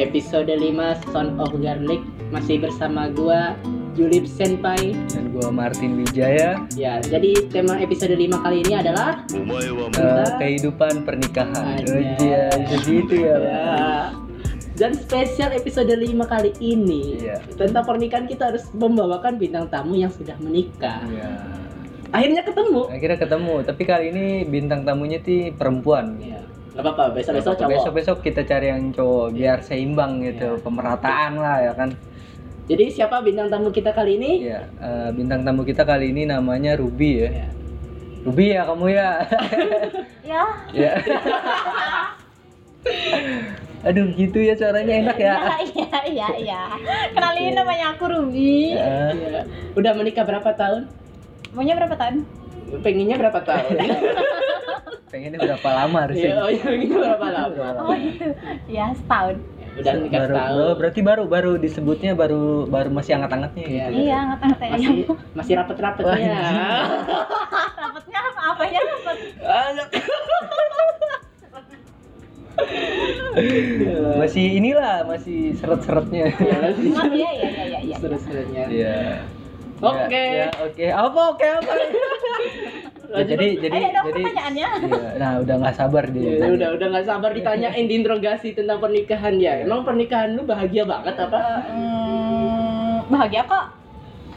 episode 5 Son of Garlic masih bersama gua Julip Senpai. dan gua Martin Wijaya Ya, jadi tema episode 5 kali ini adalah Eh, kehidupan pernikahan Anjay. Iya, jadi itu ya ya, dan spesial episode 5 kali ini Iya. tentang pernikahan kita harus membawakan bintang tamu yang sudah menikah. Iya. Akhirnya ketemu. akhirnya ketemu tapi kali ini bintang tamunya ti perempuan Ya, apa-apa. Besok-besok cowok. besok besok kita cari yang cowok biar seimbang gitu Iya. pemerataan lah ya kan Jadi siapa bintang tamu kita kali ini? Iya, eh, bintang tamu kita kali ini namanya Ruby ya. Ya. Ruby ya kamu ya. Ya, ya. Aduh, gitu ya suaranya enak ya. iya, iya, iya. Kenalin namanya aku Ruby. Eh, Ya. Udah menikah berapa tahun? Maunya berapa tahun? Pengennya berapa tahun? pengennya berapa lama Iya, harusnya? oh iya, pengennya berapa lama? Oh gitu. Ya setahun. Udah nikah baru, setahun. oh, berarti baru baru disebutnya baru baru masih anget-angetnya Iya. gitu. Iya, ayam. masih masih rapet-rapetnya. Rapatnya apa? Apanya rapet? Masih inilah, masih seret-seretnya. Oh iya, iya, iya, iya. iya. Terus-terusnya. Iya. Oke. Ya, ya, oke. Apa oke apa? Ya, jadi jadi Ayo dong jadi pertanyaannya. Iya, nah udah nggak sabar dia. Ya, udah udah nggak sabar ditanyain diinterogasi tentang pernikahan ya. Emang pernikahan lu bahagia banget apa? Hmm, bahagia kok.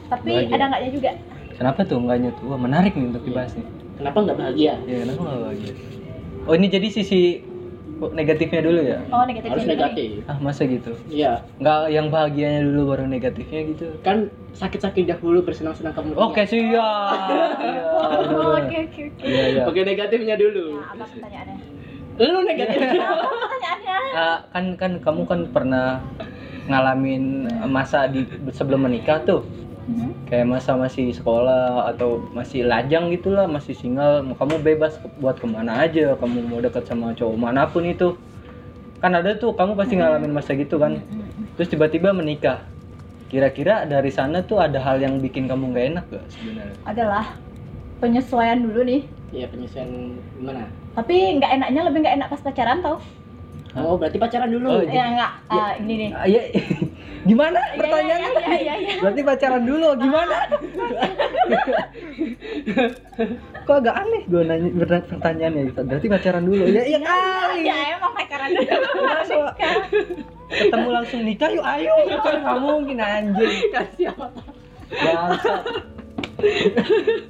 Tapi Bahagia. ada enggaknya juga. Kenapa tuh enggaknya tuh? Wah, menarik nih untuk dibahas nih. Kenapa nggak bahagia? Ya, kenapa nggak bahagia? Oh, ini jadi sisi negatifnya dulu ya? Oh, negatif. Harus negatif. Ah, masa gitu? Iya, Nggak yang bahagianya dulu baru negatifnya gitu? kan sakit-sakit dahulu bersenang-senang kemudian. Oke, sih ya. Iya, Oh, aduh. Oke, oke, oke. Iya, iya. Oke, negatifnya dulu. Nah, apa pertanyaannya? Lu negatif. Apa pertanyaannya? Ah, kan kan kamu kan pernah ngalamin masa di sebelum menikah tuh Hmm. kayak masa masih sekolah atau masih lajang gitulah masih single kamu bebas ke- buat ke mana aja kamu mau deket sama cowok mana pun itu kan ada tuh kamu pasti ngalamin masa gitu kan Hmm. terus tiba-tiba menikah kira-kira dari sana tuh ada hal yang bikin kamu nggak enak gak sebenarnya Adalah penyesuaian dulu nih. Iya, penyesuaian gimana? Tapi nggak enaknya lebih nggak enak pas pacaran tau? Hah? Oh, berarti pacaran dulu. Oh, Ya nggak. ah, ini nih. Iya gimana Iya, iya, pertanyaannya? iya, iya, iya, iya. berarti pacaran dulu gimana? Kok agak aneh gue nanya pertanyaannya gitu. berarti pacaran dulu. Ya iya kali. Ya emang pacaran dulu. Masa ketemu langsung nikah yuk ayo. Kan nggak mungkin anjing. Kasih apa?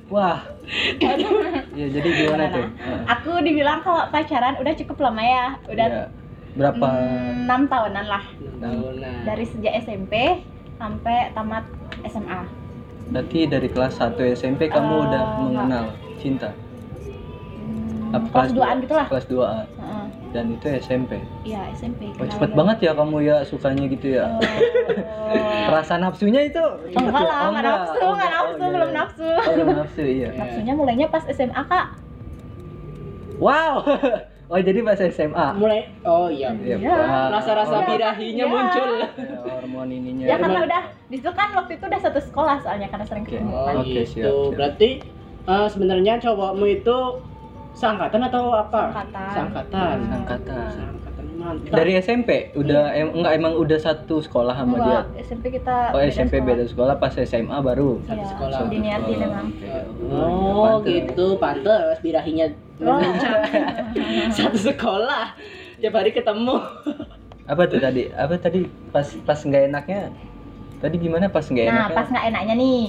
Wah. Ya jadi gimana tuh? Aku dibilang kalau pacaran udah cukup lama ya. Udah Ya, berapa enam tahunan lah Tahunan. dari sejak SMP sampai tamat SMA. berarti dari kelas 1 SMP kamu Eh, udah enggak. mengenal cinta Hmm, Apa kelas 2-an gitu lah. kelas 2 Heeh. dan itu SMP Iya, SMP. Wah, cepet banget ya kamu ya sukanya gitu ya Oh. Rasa nafsunya itu Enggak lah, Oh, enggak nafsu, Oh, enggak oh, nafsu, iya, belum iya. nafsu. Oh, belum nafsu iya. Nafsunya mulainya pas SMA, Kak. Wow. Oh, jadi pas SMA. Mulai oh iya. Iya, Iya. Rasa-rasa Iya. birahinya Iya. muncul. Ya, hormon ininya. Ya karena udah di situ kan waktu itu udah satu sekolah soalnya karena sering Oke. ketemu Oh kan. Oke, gitu. siap, siap. Berarti eh, sebenarnya cowokmu itu seangkatan atau apa? Seangkatan. Seangkatan. Angkatan. Seangkatan mantap. Dari SMP udah em, enggak emang udah satu sekolah sama dia. Enggak, SMP kita Oh, SMP sekolah. beda sekolah pas SMA baru. Satu Iya, sekolah. diniatin Oh, emang. Oh, pantes. gitu, pantes birahinya Oh. Satu sekolah. Tiap hari ketemu. Apa tuh tadi? Apa tadi pas pas nggak enaknya? Tadi gimana pas nggak Nah, enaknya? pas nggak enaknya nih,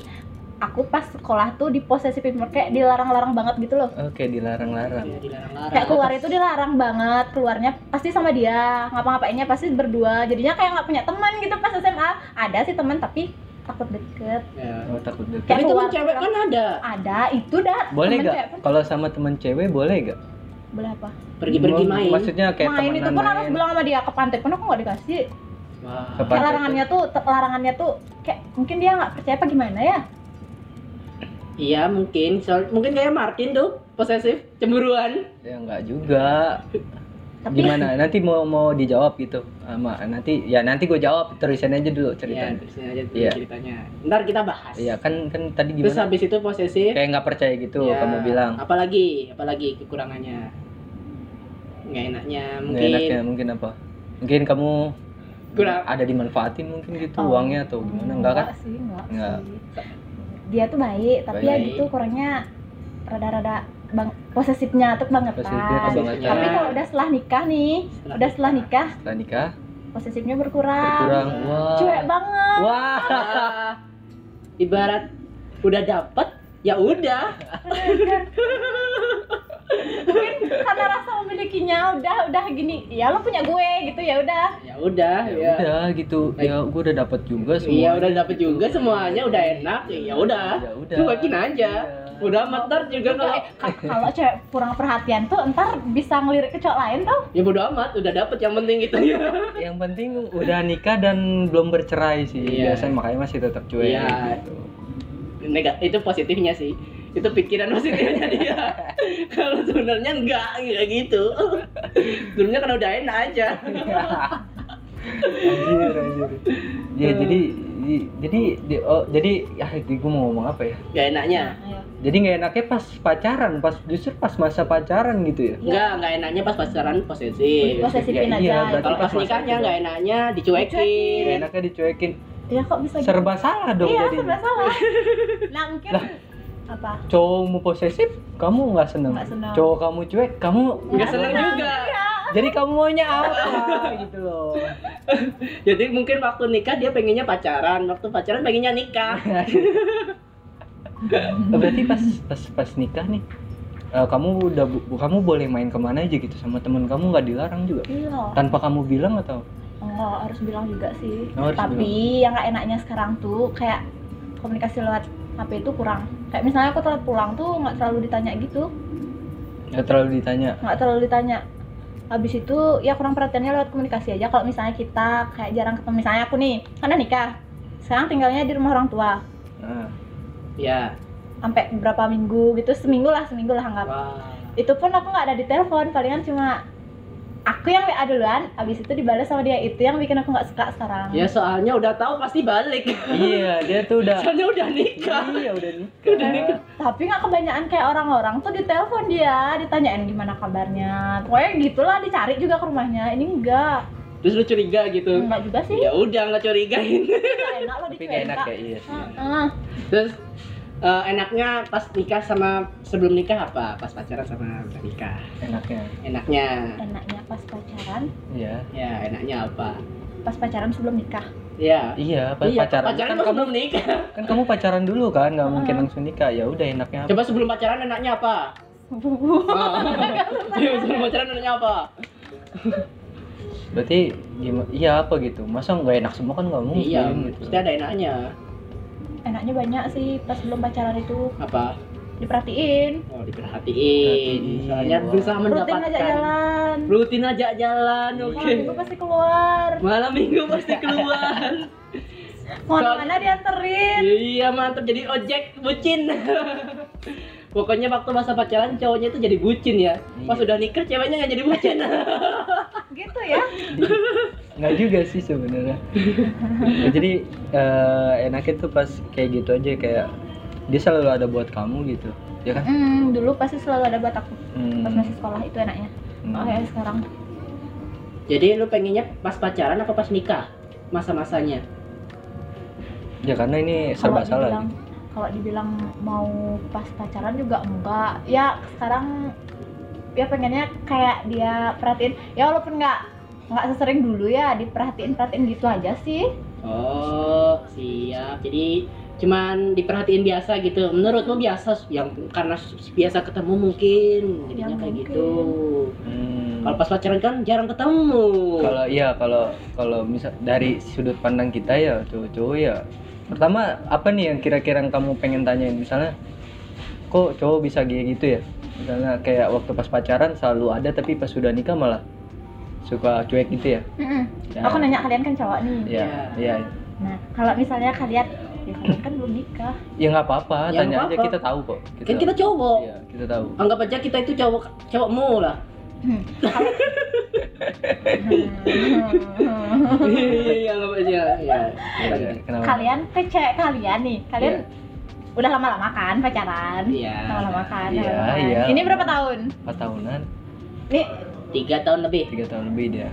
aku pas sekolah tuh diposesifin kayak dilarang-larang banget gitu loh. Oke, dilarang-larang. Ya, dilarang-larang. Kayak keluar itu dilarang banget, keluarnya pasti sama dia, ngapa-ngapainnya pasti berdua. Jadinya kayak nggak punya teman gitu pas SMA. Ada sih teman tapi takut deket. Ya. Oh, takut deket. Kayak keluar- cewek kan ada. Ada, itu dah. Boleh gak? pun- Kalau sama temen cewek boleh gak? Boleh apa? Pergi-pergi main. Maksudnya kayak main itu pun harus bilang sama dia ke pantai pun aku nggak dikasih. Wah. Kayak larangannya tuh, larangannya tuh kayak mungkin dia nggak percaya apa gimana ya? Iya, mungkin. Soal, mungkin kayak Martin tuh, posesif, cemburuan. Ya enggak juga. Tapi Gimana? Nanti mau mau dijawab gitu sama nanti ya nanti gue jawab terusin aja dulu Iya, ceritanya. terusin aja dulu Iya. ceritanya. Ntar kita bahas. Iya kan kan tadi Terus gimana? habis itu posesif. Kayak nggak percaya gitu Ya, kamu bilang. Apalagi, apalagi kekurangannya. Nggak enaknya Nggak mungkin. enaknya mungkin apa? Mungkin kamu Kurang. ada dimanfaatin mungkin gitu Oh. uangnya atau gimana enggak kan sih enggak, Enggak. sih dia tuh baik tapi ya Baik. gitu kurangnya rada-rada bang posesifnya tuh banget kebangetan. tapi kalau udah setelah nikah nih Setelah udah setelah nikah. setelah nikah. posesifnya berkurang, kurang wah. Cuek banget. Wah. Ah, ibarat udah dapet ya udah mungkin karena rasa memilikinya udah udah gini ya lo punya gue gitu ya udah. Ya udah ya ya. udah gitu. Ya gue udah dapat juga semua Iya udah dapet juga semuanya udah enak ya udah. Ya udah. cuekin aja. Iya. udah amat ntar juga kalau Eh, ka- kalau cewek kurang perhatian tuh ntar bisa ngelirik ke cowok lain tau ya bodo amat udah dapet yang penting itu ya yang penting udah nikah dan belum bercerai sih Iya. biasanya makanya masih tetap cuek Iya. gitu. Nega- itu positifnya sih itu pikiran positifnya dia. Kalau sebenarnya enggak enggak gitu. Sebenarnya kan udah enak aja. Anjir anjir. Ya jadi jadi di- oh, jadi ya gue mau ngomong apa ya? Gak enaknya? Jadi nggak enaknya pas pacaran pas justru pas masa pacaran gitu ya? Enggak enggak enaknya pas pacaran posesif. Posesifin Ya, aja. iya, gitu. kalau pas nikahnya juga. enggak enaknya dicuekin. Nggak enaknya dicuekin. Ya kok bisa gitu? serba salah dong iya jadi serba salah. Nah mungkin Lah. Apa? Cowok mau posesif kamu nggak seneng. Nggak seneng. cowok kamu cuek kamu Nggak seneng juga. Jadi kamu maunya apa? Gitu loh. Jadi mungkin waktu nikah dia pengennya pacaran waktu pacaran pengennya nikah. Oh, berarti pas pas pas nikah nih eh, kamu udah bu- kamu boleh main ke mana aja gitu? Sama temen kamu nggak dilarang juga? Iya. Tanpa kamu bilang atau? Enggak harus bilang juga sih. Oh, harus tapi yang nggak enaknya sekarang tuh kayak komunikasi lewat HP itu kurang. Kayak misalnya aku telat pulang tuh nggak terlalu ditanya gitu. Nggak terlalu ditanya? Nggak terlalu ditanya. Habis itu ya kurang perhatiannya lewat komunikasi aja. Kalau misalnya kita kayak jarang ketemu misalnya aku nih kan udah nikah? Sekarang tinggalnya di rumah orang tua. Nah, ya sampai beberapa minggu gitu seminggu lah seminggu lah anggap. Wah. Itu pun aku nggak ada di telepon palingan cuma aku yang WA duluan habis itu dibalas sama dia. Itu yang bikin aku nggak suka sekarang. Ya soalnya udah tahu pasti balik. Iya dia tuh udah soalnya udah nikah. Iya udah nikah. Tapi nggak kebanyakan kayak orang-orang tuh ditelepon dia ditanyain gimana kabarnya. Pokoknya gitulah dicari juga ke rumahnya. Ini enggak terus lu curiga gitu? Enggak juga sih. Ya udah nggak curigain. Nggak enak lo tapi gak enak ya dicuekin iya sih. Heeh. terus eh, enaknya pas nikah sama sebelum nikah apa? Pas pacaran sama udah nikah enaknya. Enaknya. Enaknya pas pacaran? Iya. Ya enaknya apa? Pas pacaran sebelum nikah? Ya iya pas Iya, pacaran. pacaran kan kamu sebelum nikah. kan kamu pacaran dulu kan nggak mungkin Heeh. langsung nikah. Ya udah enaknya apa? Coba sebelum pacaran enaknya apa? Iya, sebelum pacaran enaknya apa? Berarti gimana iya apa gitu? Masa nggak enak semua kan nggak mungkin iya gitu. pasti ada enaknya enaknya banyak sih pas belum pacaran itu. Apa? Diperhatiin. Oh diperhatiin. Perhatiin, soalnya wah. berusaha rutin mendapatkan. aja jalan. Rutin aja jalan oke. Malam minggu pasti keluar. Malam minggu pasti keluar. Mana-mana dianterin? Iya mantap jadi ojek bucin pokoknya waktu masa pacaran cowoknya itu jadi bucin ya. Pas Iya. udah nikah ceweknya nggak jadi bucin. Gitu ya. Nggak juga sih sebenarnya. Ya, jadi eh, enaknya tuh pas kayak gitu aja kayak dia selalu ada buat kamu gitu ya kan? Hmm, dulu pasti selalu ada buat aku. Hmm, pas masih sekolah itu enaknya. Hmm. oh kayak sekarang. Jadi lu pengennya pas pacaran apa pas nikah? Masa-masanya? Ya karena ini serba salah dibilang- kalau dibilang mau pas pacaran juga enggak. Ya sekarang ya pengennya kayak dia perhatiin ya walaupun nggak nggak sesering dulu ya diperhatiin perhatiin gitu aja sih. Oh siap. Jadi cuman diperhatiin biasa gitu. Menurutmu biasa yang karena biasa ketemu mungkin jadinya Ya, kayak mungkin. gitu. Hmm. kalau pas pacaran kan jarang ketemu. Kalau iya kalau kalau misal dari sudut pandang kita ya cowok-cowok ya pertama apa nih yang kira-kira yang kamu pengen tanyain? Misalnya kok cowok bisa kayak gitu ya? Misalnya kayak waktu pas pacaran selalu ada tapi pas sudah nikah malah suka cuek gitu ya, Mm-mm. Ya. aku nanya kalian kan cowok nih? Ya Iya. ya nah kalau misalnya kalian ya kalian kan belum nikah. Ya nggak apa-apa. Ya, tanya nggak aja apa-apa. kita tahu kok. Kan kita cowok. Iya, kita tahu. Anggap aja kita itu cowok cowokmu lah Iya ya Iya, iya. kalian cewek kalian nih kalian Iya. udah lama-lama kan pacaran Iya. lama-lama kan Iya, kan. iya. ini berapa tahun empat tahunan ini tiga tahun lebih tiga tahun lebih dia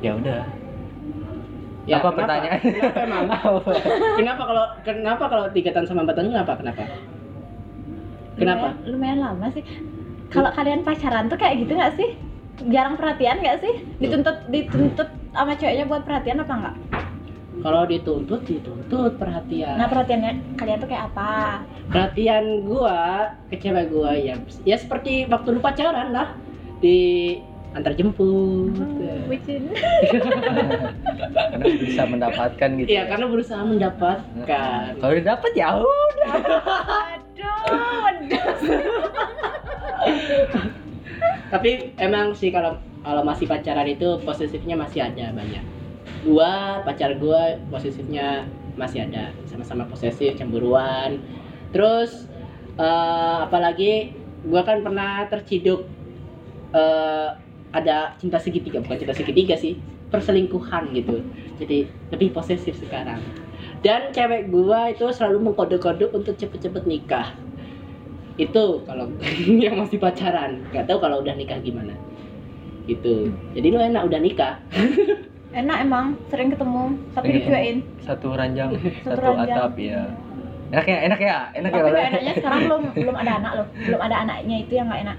ya udah Ya, apa kenapa? pertanyaan? Kenapa emang? kenapa kalau kenapa kalau tigatan sama mantan kenapa? Kenapa? Kenapa? Lumayan, lumayan lama sih. Kalau kalian pacaran tuh kayak gitu nggak sih? Jarang perhatian nggak sih? Dituntut dituntut sama ceweknya buat perhatian apa enggak? Kalau dituntut, dituntut perhatian. Nah perhatiannya kalian tuh kayak apa? perhatian gua ke cewek gua ya ya seperti waktu lu pacaran lah di antar jemput Bucin. karena bisa mendapatkan gitu Iya karena berusaha mendapatkan kalau udah dapet ya udah. tapi emang sih kalau kalau masih pacaran itu posesifnya masih ada banyak. Gua pacar gua posesifnya masih ada. Sama-sama posesif cemburuan. Terus eh, apalagi gua kan pernah terciduk eh, ada cinta segitiga. Bukan cinta segitiga sih perselingkuhan gitu. Jadi lebih posesif sekarang dan cewek gua itu selalu mengkode-kode untuk cepet-cepet nikah itu kalau yang masih pacaran nggak tahu kalau udah nikah gimana gitu jadi lu enak udah nikah Enak emang, sering ketemu, tapi Iya. dicuekin. satu ranjang Satu satu, ranjang. atap ya enak ya enak ya enak ya Tapi nggak enaknya sekarang belum belum ada anak loh, belum ada anaknya itu yang nggak enak.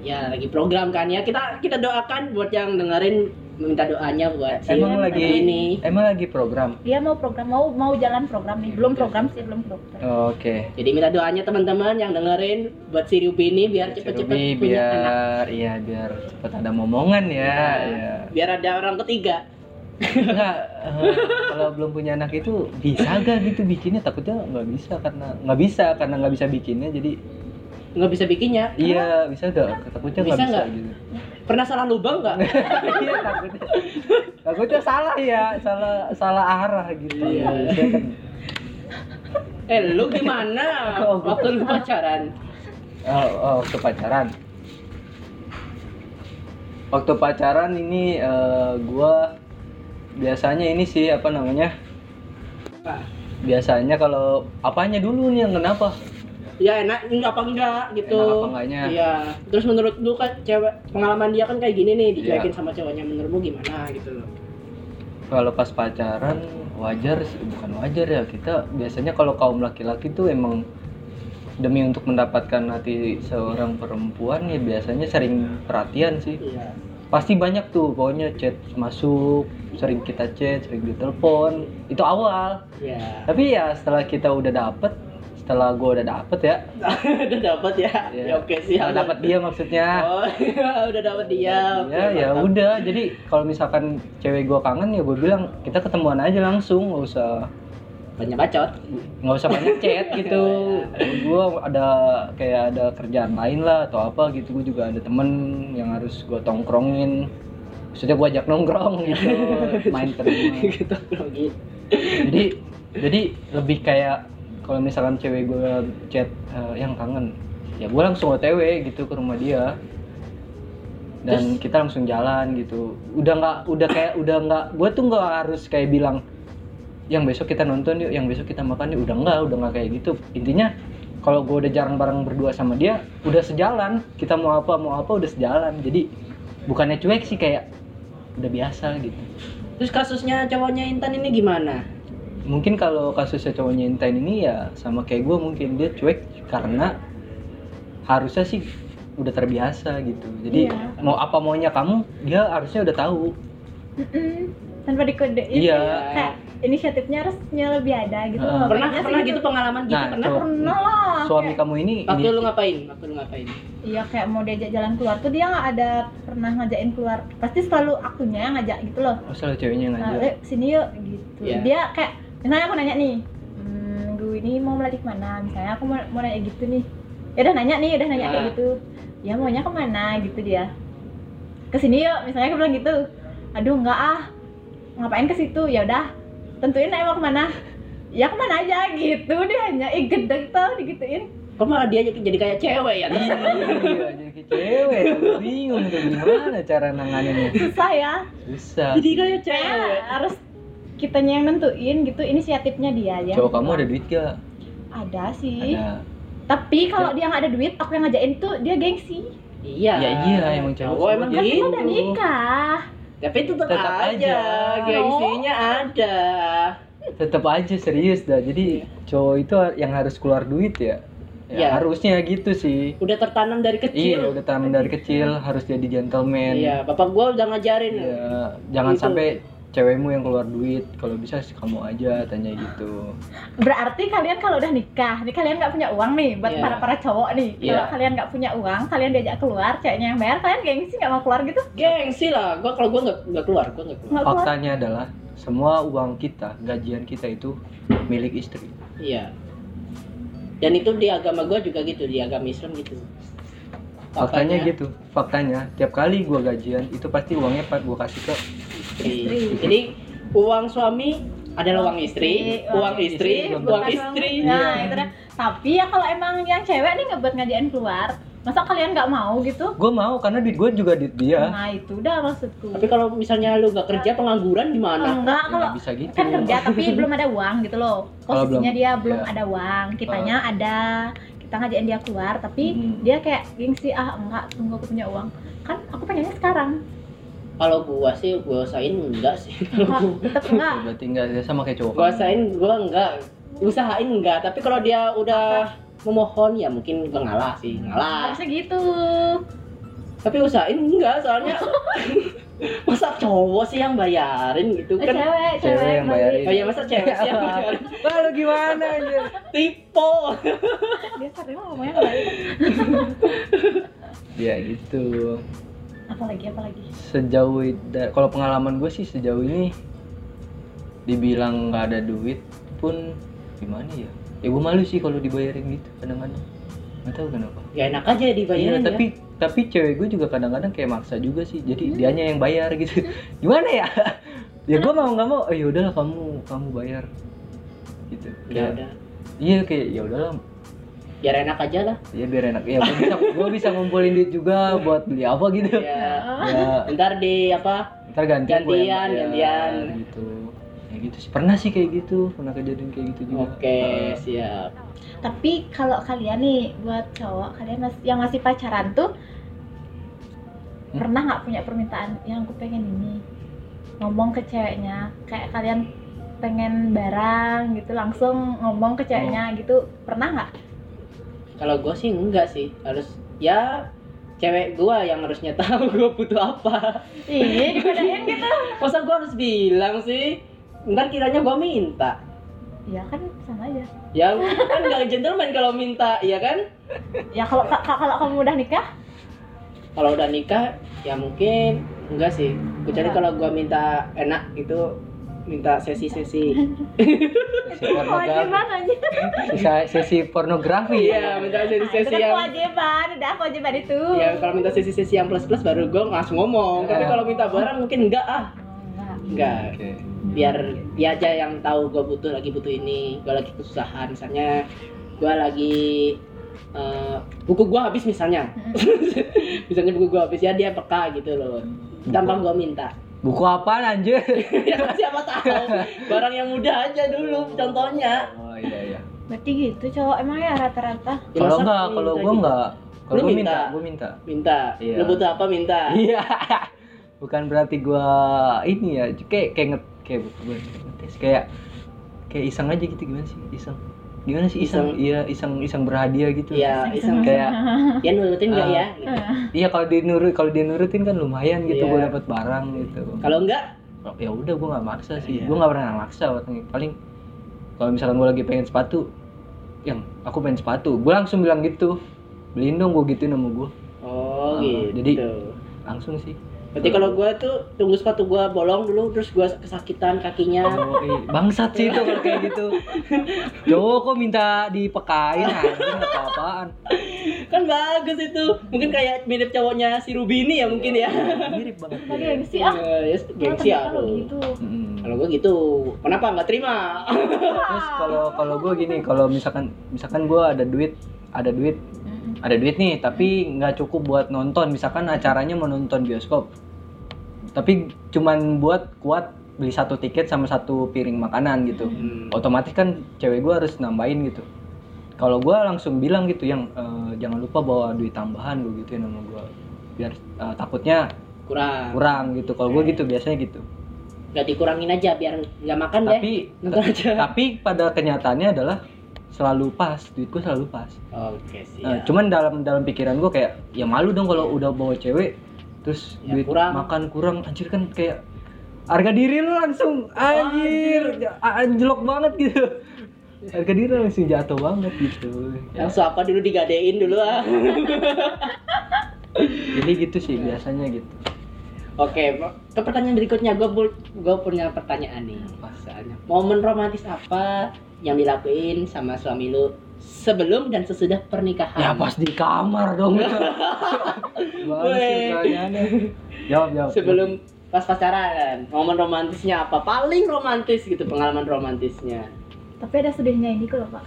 Ya lagi program kan ya. Kita kita doakan buat yang dengerin minta doanya buat si emang anak lagi ini. emang lagi program? Dia mau program, mau mau jalan program nih, belum program sih, belum program. oke. Jadi minta doanya teman-teman yang dengerin buut si Ruby ini biar cepet-cepet punya anak. biar iya biar cepet ada momongan ya, Ya. ya. biar ada orang ketiga. Enggak, eh, kalau belum punya anak itu bisa gak gitu bikinnya? Takutnya nggak bisa karena nggak bisa karena nggak bisa bikinnya jadi nggak bisa bikinnya. Iya bisa gak takutnya nggak Bisa bisa, nggak? gitu. Pernah salah lubang nggak? Iya takutnya. Takutnya salah ya salah salah arah gitu. Ya Saya kan? Eh lu gimana? Oh, waktu lu pacaran? Oh, oh, waktu pacaran. Waktu pacaran ini eh, gua biasanya ini sih apa namanya? Biasanya kalau apanya dulu nih yang kenapa ya enak enggak apa enggak gitu. Enak apa enggaknya? iya. Terus menurut lu kan cewek pengalaman dia kan kayak gini nih dicuekin Iya. sama cowoknya menurutmu gimana gitu loh. Kalau pas pacaran wajar sih bukan wajar ya kita biasanya kalau kaum laki-laki tuh emang demi untuk mendapatkan hati seorang perempuan ya biasanya sering perhatian sih. Iya. Pasti banyak tuh pokoknya chat masuk sering kita chat sering ditelepon itu awal. Iya. Tapi ya setelah kita udah dapet setelah gua udah dapet ya. Udah dapat ya? Ya, ya oke sih setelah dapet dia maksudnya. Oh iya udah dapat dia. Oke, ya ya mantap. udah. Jadi kalau misalkan cewek gua kangen ya gue bilang kita ketemuan aja langsung nggak usah. Banyak bacot. Nggak usah banyak chat gitu. Gue ada kayak ada kerjaan lain lah atau apa gitu gue juga ada temen yang harus gue tongkrongin. Maksudnya gue ajak nongkrong gitu main rumah gitu jadi jadi lebih kayak kalau misalkan cewek gue chat eh, yang kangen ya gue langsung otw gitu ke rumah dia. Dan kita langsung jalan gitu. Udah nggak udah kayak udah nggak gue tuh nggak harus kayak bilang yang besok kita nonton yuk yang besok kita makan yuk. Udah nggak udah nggak kayak gitu. Intinya kalau gue udah jarang bareng berdua sama dia udah sejalan. Kita mau apa mau apa udah sejalan. Jadi bukannya cuek sih kayak udah biasa gitu. Terus kasusnya cowoknya Intan ini gimana mungkin kalau kasusnya cowoknya Intan ini ya sama kayak gue mungkin dia cuek karena harusnya sih udah terbiasa gitu jadi Iya. mau apa maunya kamu dia harusnya udah tahu Mm-mm. tanpa dikodein Iya. kayak inisiatifnya harusnya lebih ada gitu loh. pernah pernah gitu pengalaman gitu Nah, pernah itu. pernah lah suami Kayak- kamu ini waktu ini lu ngapain waktu lu ngapain iya kayak mau diajak jalan keluar tuh dia nggak ada pernah ngajakin keluar pasti selalu akunya yang ngajak gitu loh oh salah ceweknya yang nah, ngajak "Eh, sini yuk gitu Iya. dia kayak misalnya aku nanya nih hmm, gue ini mau melatih ke mana? Misalnya aku mau, mau nanya gitu nih. Ya udah nanya nih udah nanya Ah. kayak gitu. Ya maunya ke mana? Gitu dia. Ke sini yuk misalnya aku bilang gitu. Aduh enggak ah. Ngapain ke situ? Ya udah tentuin aja mau ke mana. Ya ke mana aja? Gitu. Dia hanya ih gedeg tuh digituin. Kok malah dia jadi kayak cewek ya? Iya jadi kayak cewek. Bingung tuh gimana cara nanganinnya susah ya. Susah. Jadi kayak kayak cewek harus kitanya yang nentuin gitu inisiatifnya dia ya. Cowok kamu ada duit gak? Ada sih. Ada. Tapi kalau dia nggak ada duit aku yang ngajakin tuh dia gengsi. Iya. Ya iya, emang cowok cowok emang kan gitu. kita udah nikah. Tapi tetap, Tetap aja, aja. gengsinya ada. Tetap aja serius dah. Jadi cowok itu yang harus keluar duit ya? Ya Iya. harusnya gitu sih. Udah tertanam dari iya kecil udah tanam dari kecil harus jadi gentleman. Iya bapak gua udah ngajarin. Iya, jangan Gitu. sampai cewekmu yang keluar duit kalau bisa sih kamu aja tanya gitu. Berarti kalian kalau udah nikah, nih kalian nggak punya uang nih buat Iya. para para cowok nih. Kalau Iya. kalian nggak punya uang, kalian diajak keluar, ceweknya yang bayar, kalian gengsi nggak mau keluar gitu? gengsi lah. Gua kalau gua nggak nggak keluar gua nggak keluar. Faktanya adalah semua uang kita gajian kita itu milik istri. Iya. Dan itu di agama gua juga gitu di agama Islam gitu. Faktanya Papanya gitu. Faktanya tiap kali gua gajian itu pasti uangnya pak gua kasih ke istri. Istri. jadi uang suami adalah uang istri Istri, uang istri belum uang istri Nah, Iya. itu dah. Tapi ya kalau emang yang cewek nih ngebuat ngajakin keluar, masa kalian nggak mau gitu? gua mau karena duit gua juga duit dia Nah, itu udah maksudku. tapi kalau misalnya lu nggak kerja pengangguran gimana enggak Ya, kalau nggak bisa gitu kan kerja tapi belum ada uang gitu loh. Kalau Posisinya belum- dia belum ya. ada uang, kitanya ada. Kita ngajakin dia keluar, tapi Hmm. dia kayak gengsi ah enggak tunggu aku punya uang. Kan aku pengennya sekarang. Kalau gua sih gua usahain enggak sih. Enggak, tetap enggak. berarti enggak ya sama kayak cowok gua usahain gua enggak. Usahain enggak tapi kalau dia udah memohon ya mungkin gua ngalah sih ngalah. Harusnya gitu. tapi usahain enggak soalnya masa cowok sih yang bayarin gitu Eh, kan? cewek, Cewek yang bayarin. oh ya masa cewek sih yang bayarin? Wah, lu gimana anjir? tipe Dia sering ngomongnya nggak baik. ya gitu Apalagi apalagi. sejauh kalau pengalaman gue sih sejauh ini dibilang nggak ada duit pun gimana ya? Ya gue malu sih kalau dibayarin gitu kadang-kadang. Nggak tahu kenapa. Ya enak aja Iya, dibayarin tapi ya. tapi cewek gue juga kadang-kadang kayak maksa juga sih. Jadi dianya yang bayar gitu. Gimana ya? Ya gue mau nggak mau oh ya udahlah kamu kamu bayar. Gitu. Ya udah. iya kayak ya udahlah biar enak aja lah. Ya biar enak. Ya gue bisa gue bisa ngumpulin duit juga buat beli apa gitu. Ya ya. Ntar di apa? Ntar ganti Gantian, bayar, gantian. gitu. Ya gitu sih. Pernah sih kayak gitu. Pernah kejadian kayak gitu juga. Oke Eh, siap. Tapi kalau kalian nih buat cowok, kalian mas- yang masih pacaran tuh Hmm? pernah nggak punya permintaan yang aku pengen ini? Ngomong ke ceweknya, kayak kalian pengen barang gitu langsung ngomong ke ceweknya gitu. Pernah nggak? Kalau gue sih enggak sih. Harus ya cewek gua yang harusnya tahu gua butuh apa. Iya digodain gitu. masa gua harus bilang sih? Ntar kiranya gua minta. Iya kan sama aja. ya kan nggak gentleman kalau minta ya kan? Ya kalau ka- ka- kalau kamu udah nikah, kalau udah nikah ya mungkin enggak sih. Kecuali kalau gua minta enak gitu minta sesi-sesi. Sesi pornografi. kewajiban aja. sesi, sesi pornografi. Iya minta Itu sesi-sesi yang kewajiban, udah kewajiban itu. ya kalau minta sesi-sesi yang plus-plus baru gua langsung ngomong. Tapi Ya. kalau minta barang mungkin enggak ah. Oh, enggak. enggak oke. Biar dia aja yang tahu gue butuh lagi butuh ini gue lagi kesusahan. Misalnya gue lagi eh, buku gue habis misalnya. Misalnya buku gue habis ya dia peka gitu loh. Tanpa gue minta buku apa anjir? Ya siapa tahu. Barang yang mudah aja dulu contohnya. Oh iya iya. Berarti gitu cowok. Emang ya rata-rata. Ya, kalau enggak kalau gue gitu? enggak. Kalau gue minta? gue minta. Minta? Iya. lu butuh apa minta? Iya. Bukan berarti gue ini ya kayak kayak nget kayak bukan ngetes kayak kayak iseng aja gitu gimana sih? Iseng gimana sih iseng, iya iseng iseng berhadiah gitu. Iya, iseng kayak ya nurutin nggak Ah. ya gitu. iya kalau dinurut kalau dinurutin kan lumayan gitu Iya. gue dapat barang gitu. Kalau enggak? Oh, ya udah gue nggak maksa sih. Iya. gue nggak pernah maksa orangnya. paling kalau misalkan gue lagi pengen sepatu yang aku pengen sepatu gue langsung bilang gitu. Beliin dong gue gituin sama gue oh Ah, gitu. jadi- langsung sih berarti kalau gue tuh tunggu sepatu gue bolong dulu terus gue kesakitan kakinya Oh, iya. bangsat sih itu kalau kayak gitu cowok kok minta dipekain anjing apa apaan kan bagus itu mungkin kayak mirip cowoknya si Rubini ya mungkin ya mirip banget ya. gengsi ah. Eh, ya gengsi Kalau aduh gitu. Mm. kalau gue gitu kenapa nggak terima terus kalau kalau gue gini kalau misalkan misalkan gue ada duit ada duit. Ada duit nih tapi nggak cukup buat nonton. Misalkan acaranya mau nonton bioskop. Tapi cuman buat kuat beli satu tiket sama satu piring makanan gitu. Hmm. otomatis kan cewek gue harus nambahin gitu. Kalau gue langsung bilang gitu yang "Eh, jangan lupa bawa duit tambahan gue gituin sama gue biar eh, takutnya kurang. kurang gitu. Kalau gue gitu biasanya gitu. Nggak dikurangin aja biar nggak makan deh. Tapi nonton aja. tapi pada kenyataannya adalah selalu pas duitku selalu pas. Oke sih Nah, cuman dalam dalam pikiran gue kayak ya malu dong kalau udah bawa cewek terus Ya, duit kurang. makan kurang. Anjir kan kayak harga diri lu langsung anjir anjlok banget gitu. Harga diri langsung jatuh banget gitu. Langsung apa dulu digadein dulu ah. Jadi gitu sih biasanya gitu. Oke, ke pertanyaan berikutnya gue gue punya pertanyaan nih. Soalnya momen romantis apa yang dilakuin sama suami lu sebelum dan sesudah pernikahan? ya pas di kamar dong jawab jawab sebelum pas pacaran, momen romantisnya apa? Paling romantis gitu pengalaman romantisnya. Tapi ada sedihnya ini loh pak.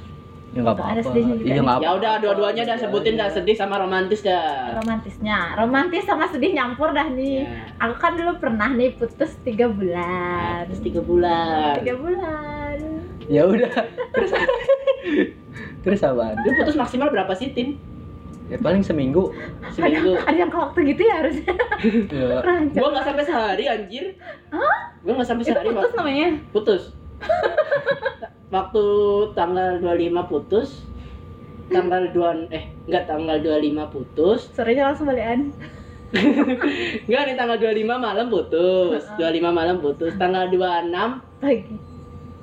ya nggak Ada apa-apa sedihnya juga iya nih. nggak Ya udah dua-duanya dah sebutin dah sedih sama romantis dah. Romantisnya, romantis sama sedih nyampur dah nih. Ya. Aku kan dulu pernah nih putus tiga bulan. Terus tiga bulan. Tiga bulan. Ya udah terus terus apaan Lu putus maksimal berapa sih tim? ya paling seminggu Seminggu. Ada yang waktu gitu ya harusnya. ya. Gua nggak sampai sehari anjir. Hah? Gua nggak sampai Itu sehari. putus Pak. namanya? putus waktu tanggal 25 putus tanggal 2 eh enggak tanggal 25 putus Sorenya langsung balikan. enggak nih tanggal 25 malam putus 25 malam putus tanggal 26 Pagi.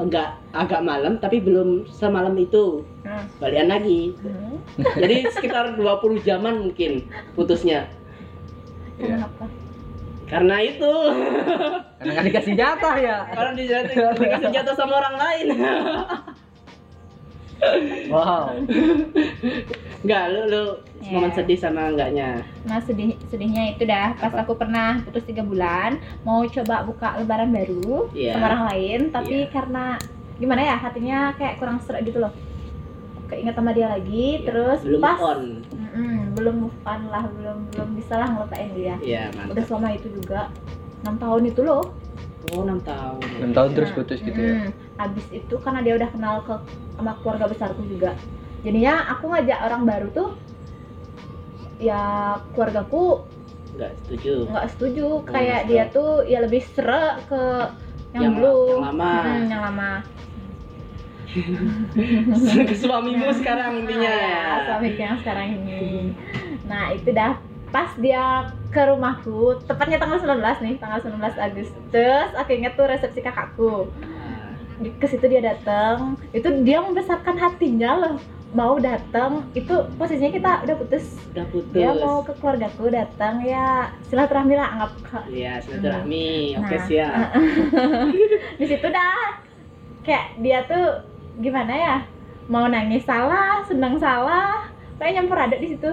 Enggak agak malam tapi belum semalam itu Nah. balikan lagi Hmm. jadi sekitar 20 jaman mungkin putusnya Iya. Kenapa? karena itu karena dikasih jatah ya karena dikasih jatuh sama orang lain wow. Enggak lu lu Ya. momen sedih sama enggaknya Nah sedih sedihnya itu dah. Pas Apa? aku pernah putus tiga bulan mau coba buka lebaran baru Iya. sama orang lain tapi Iya. karena gimana ya hatinya kayak kurang serak gitu loh. Keinget sama dia lagi terus belum pas on. Belum move on lah belum belum bisa lah ngelupain dia. Iya udah mantap selama itu juga enam tahun itu loh oh 6 tahun enam tahun terus Nah, putus gitu ya mm, habis itu karena dia udah kenal ke sama keluarga besarku juga jadinya aku ngajak orang baru tuh ya keluargaku Enggak setuju. nggak setuju nggak kayak setuju. dia tuh ya lebih serak ke yang, Yang- dulu yang lama. Mm, yang lama Ke suamimu sekarang intinya. ya suamiku yang sekarang ini nah itu dah pas dia ke rumahku tepatnya tanggal 19 nih tanggal 19 Agustus aku inget tuh resepsi kakakku Nah, Di- ke situ dia datang itu dia membesarkan hatinya loh mau datang itu posisinya kita udah putus udah putus. dia mau ke keluargaku datang ya silaturahmi lah anggap ke- Iya, silaturahmi. Oke, Nah. siap. di situ dah kayak dia tuh gimana ya mau nangis salah senang salah kayak nyampur ada di situ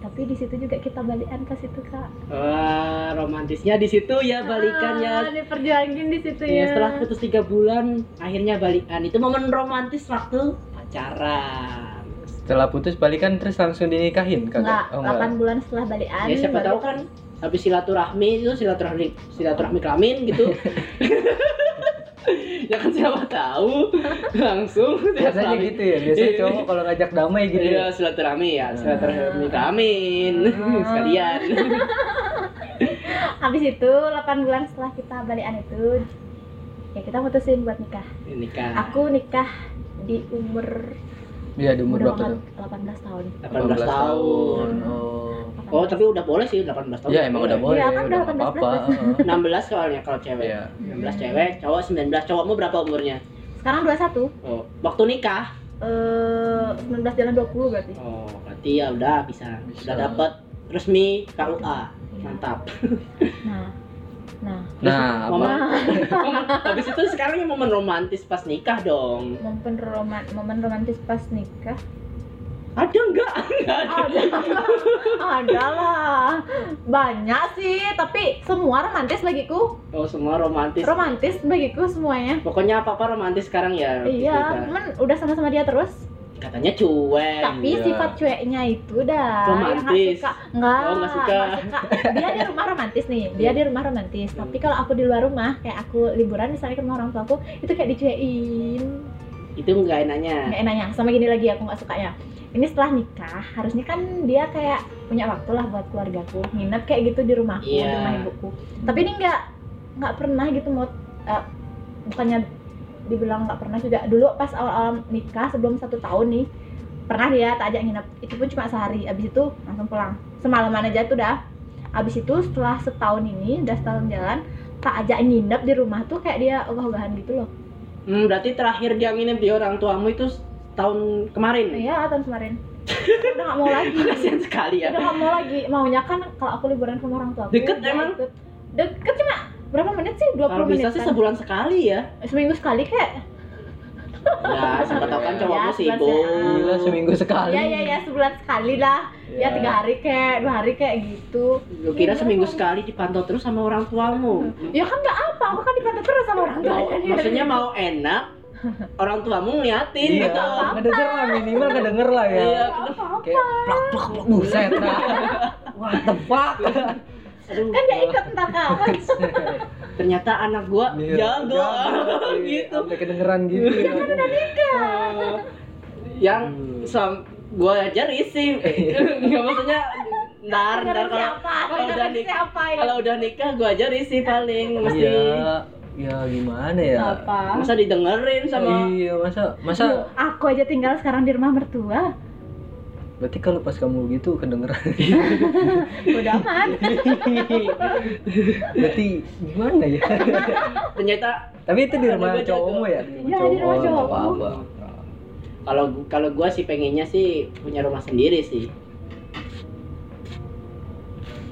tapi di situ juga kita balikan ke situ kak Wah, romantisnya di situ ya balikan ah, ya. diperjuangin di situ Ya, ya setelah putus tiga bulan, akhirnya balikan. Itu momen romantis waktu pacaran. setelah putus balikan terus langsung dinikahin kagak enggak oh 8 bulan setelah balikan Ya siapa tahu kan habis silaturahmi itu silaturahmi silaturahmi kelamin gitu. ya kan siapa tahu langsung biasanya gitu ya biasanya Iya. cowok kalau ngajak damai gitu Iya, ya silaturahmi ya, Hmm. silaturahmi kelamin Hmm. sekalian. habis itu 8 bulan setelah kita balikan itu ya kita mutusin buat nikah Nikah. aku nikah di umur iya di umur berapa tuh 18 tahun 18 tahun. oh Oh, tapi udah boleh sih 18 tahun. Iya emang udah boleh, Iya, kan udah nggak 18 apa-apa. 16 soalnya kalau cewek. Iya. 16 cewek, cowok 19. Cowokmu berapa umurnya? sekarang 21 Oh, waktu nikah. eh 19 jalan 20 berarti Oh, berarti ya udah bisa. Bisa. Udah dapat resmi KUA. Mantap. nah nah Nah, Momen, apa? momen- habis itu sekarang yang momen romantis pas nikah dong. momen roman momen romantis pas nikah Ada enggak? Enggak ada. ada ada lah banyak sih tapi semua romantis bagiku Oh, semua romantis. romantis bagiku semuanya Pokoknya apa-apa romantis sekarang ya. iya cuman udah sama-sama dia terus Katanya cuek. tapi iya. sifat cueknya itu dah yang nggak Romantis. suka nggak Oh, nggak suka. nggak suka. dia di rumah romantis nih dia di rumah romantis tapi kalau aku di luar rumah kayak aku liburan misalnya ke rumah orang tuaku itu kayak dicuekin Itu enggak enaknya. nggak enaknya sama gini lagi aku nggak sukanya ini setelah nikah harusnya kan dia kayak punya waktu lah buat keluargaku nginep kayak gitu di rumahku di Iya. rumah ibuku tapi ini nggak nggak pernah gitu mau eh, bukannya dibilang nggak pernah juga. Dulu pas awal-awal nikah sebelum satu tahun nih pernah dia tak ajak nginep. Itu pun cuma sehari. Abis itu langsung pulang. Semalaman aja tuh dah. Abis itu setelah setahun ini udah setahun jalan tak ajak nginep di rumah tuh kayak dia ogah-ogahan gitu loh. Hmm, berarti terakhir dia nginep di orang tuamu itu tahun kemarin. iya tahun kemarin. Udah nggak mau lagi. Kasihan sekali ya. udah nggak mau lagi. Maunya kan kalau aku liburan sama orang tua Deket emang? deket cuma berapa menit sih 20 Kalau menit bisa sih sebulan sekali ya. seminggu sekali kayak Ya, siapa tahu kan Ya, cowokmu sebulan sibuk. Gila seminggu sekali. ya ya ya sebulan sekali lah ya Ya. tiga hari kayak dua hari kayak gitu Gue kira seminggu sekali dipantau terus sama orang tuamu. ya kan nggak apa aku kan dipantau terus sama orang tua Maksudnya mau enak, orang tuamu ngeliatin Iya, gitu. kedenger lah minimal kedenger lah ya. Iya, Kayak plak plak plak buset dah. What the fuck? Aduh, kan dia ikut entar kawan ternyata anak gua Iya, jago, jago. gitu. Sampai kedengeran gitu. ya. Eh, yang Hmm. sam gua aja risih. Enggak maksudnya ntar ntar Dengerin kalau kalau udah nikah siapa ya kalau udah nikah gua aja risih paling mesti Iya, ya gimana ya? apa masa didengerin sama Iya, masa masa aku aja tinggal sekarang di rumah mertua berarti kalau pas kamu gitu kedengeran. udah aman berarti gimana ya? ternyata Tapi itu di rumah cowokmu ya? Iya, di rumah apa-apa. kalau kalau gua sih pengennya sih punya rumah sendiri sih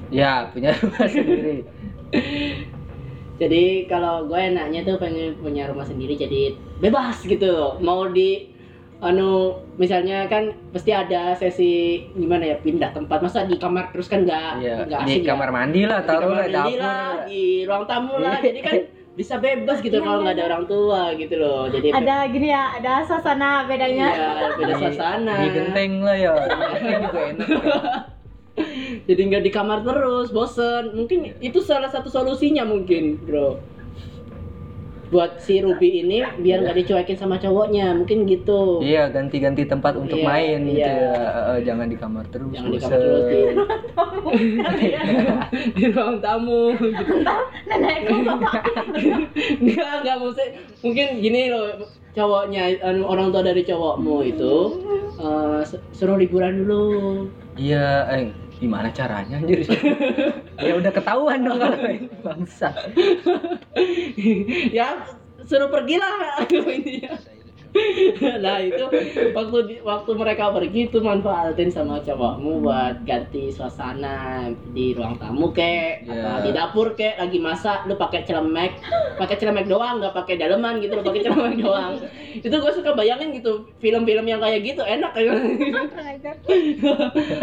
Ya, punya rumah sendiri. jadi kalau gue enaknya tuh pengen punya rumah sendiri jadi bebas gitu mau di anu misalnya kan pasti ada sesi gimana ya pindah tempat masa di kamar terus kan nggak Iya, nggak di asik ya? kamar mandi lah, Di taruh kamar lah mandi dapur. lah, lah. di ruang tamu lah jadi kan bisa bebas gitu Iya, kalau iya, nggak ada orang tua gitu loh jadi ada gini ya ada suasana bedanya Iya, beda Di- suasana Di genteng lah ya. Di genteng juga enak. jadi nggak di kamar terus bosen mungkin itu salah satu solusinya mungkin bro buat si Ruby ini biar nggak dicuekin sama cowoknya mungkin gitu Iya, ganti-ganti tempat untuk Iya, main gitu iya. ya. Eh, jangan di kamar terus. jangan di kamar terus di, di ruang tamu gitu. nenekku bapak Enggak, enggak maksud mungkin gini loh cowoknya anu, orang tua dari cowokmu itu eh, su- suruh liburan dulu Iya, eh gimana caranya anjir? ya udah ketahuan dong kalau bangsa. ya suruh pergilah intinya nah itu waktu di- waktu mereka pergi tuh manfaatin sama cowokmu buat ganti suasana di ruang tamu kek Iya. atau di dapur kek lagi masak lu pakai celemek pakai celemek doang nggak pakai daleman gitu lu pakai celemek doang. Itu gue suka bayangin gitu film-film yang kayak gitu enak. Ya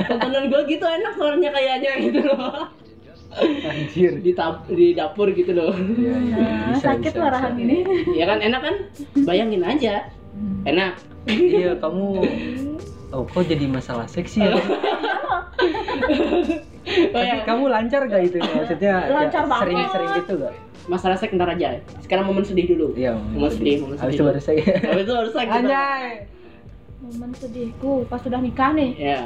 tontonan gue gitu enak soalnya kayaknya gitu loh Anjir. di, tap- di dapur gitu loh Iya, iya, Nah, bisa, sakit bisa, marahan bisa. ini ya kan enak kan bayangin aja enak Iya, kamu Oh, kok jadi masalah seksi ya? oh Tapi ya kamu lancar gak itu? Maksudnya Lancar ya, banget. sering-sering gitu gak? masalah seks ntar aja sekarang momen sedih dulu Iya, Momen sedih, momen Habis sedih. itu baru saya. Habis itu harus seks kita. Anjay. momen sedihku pas sudah nikah nih ya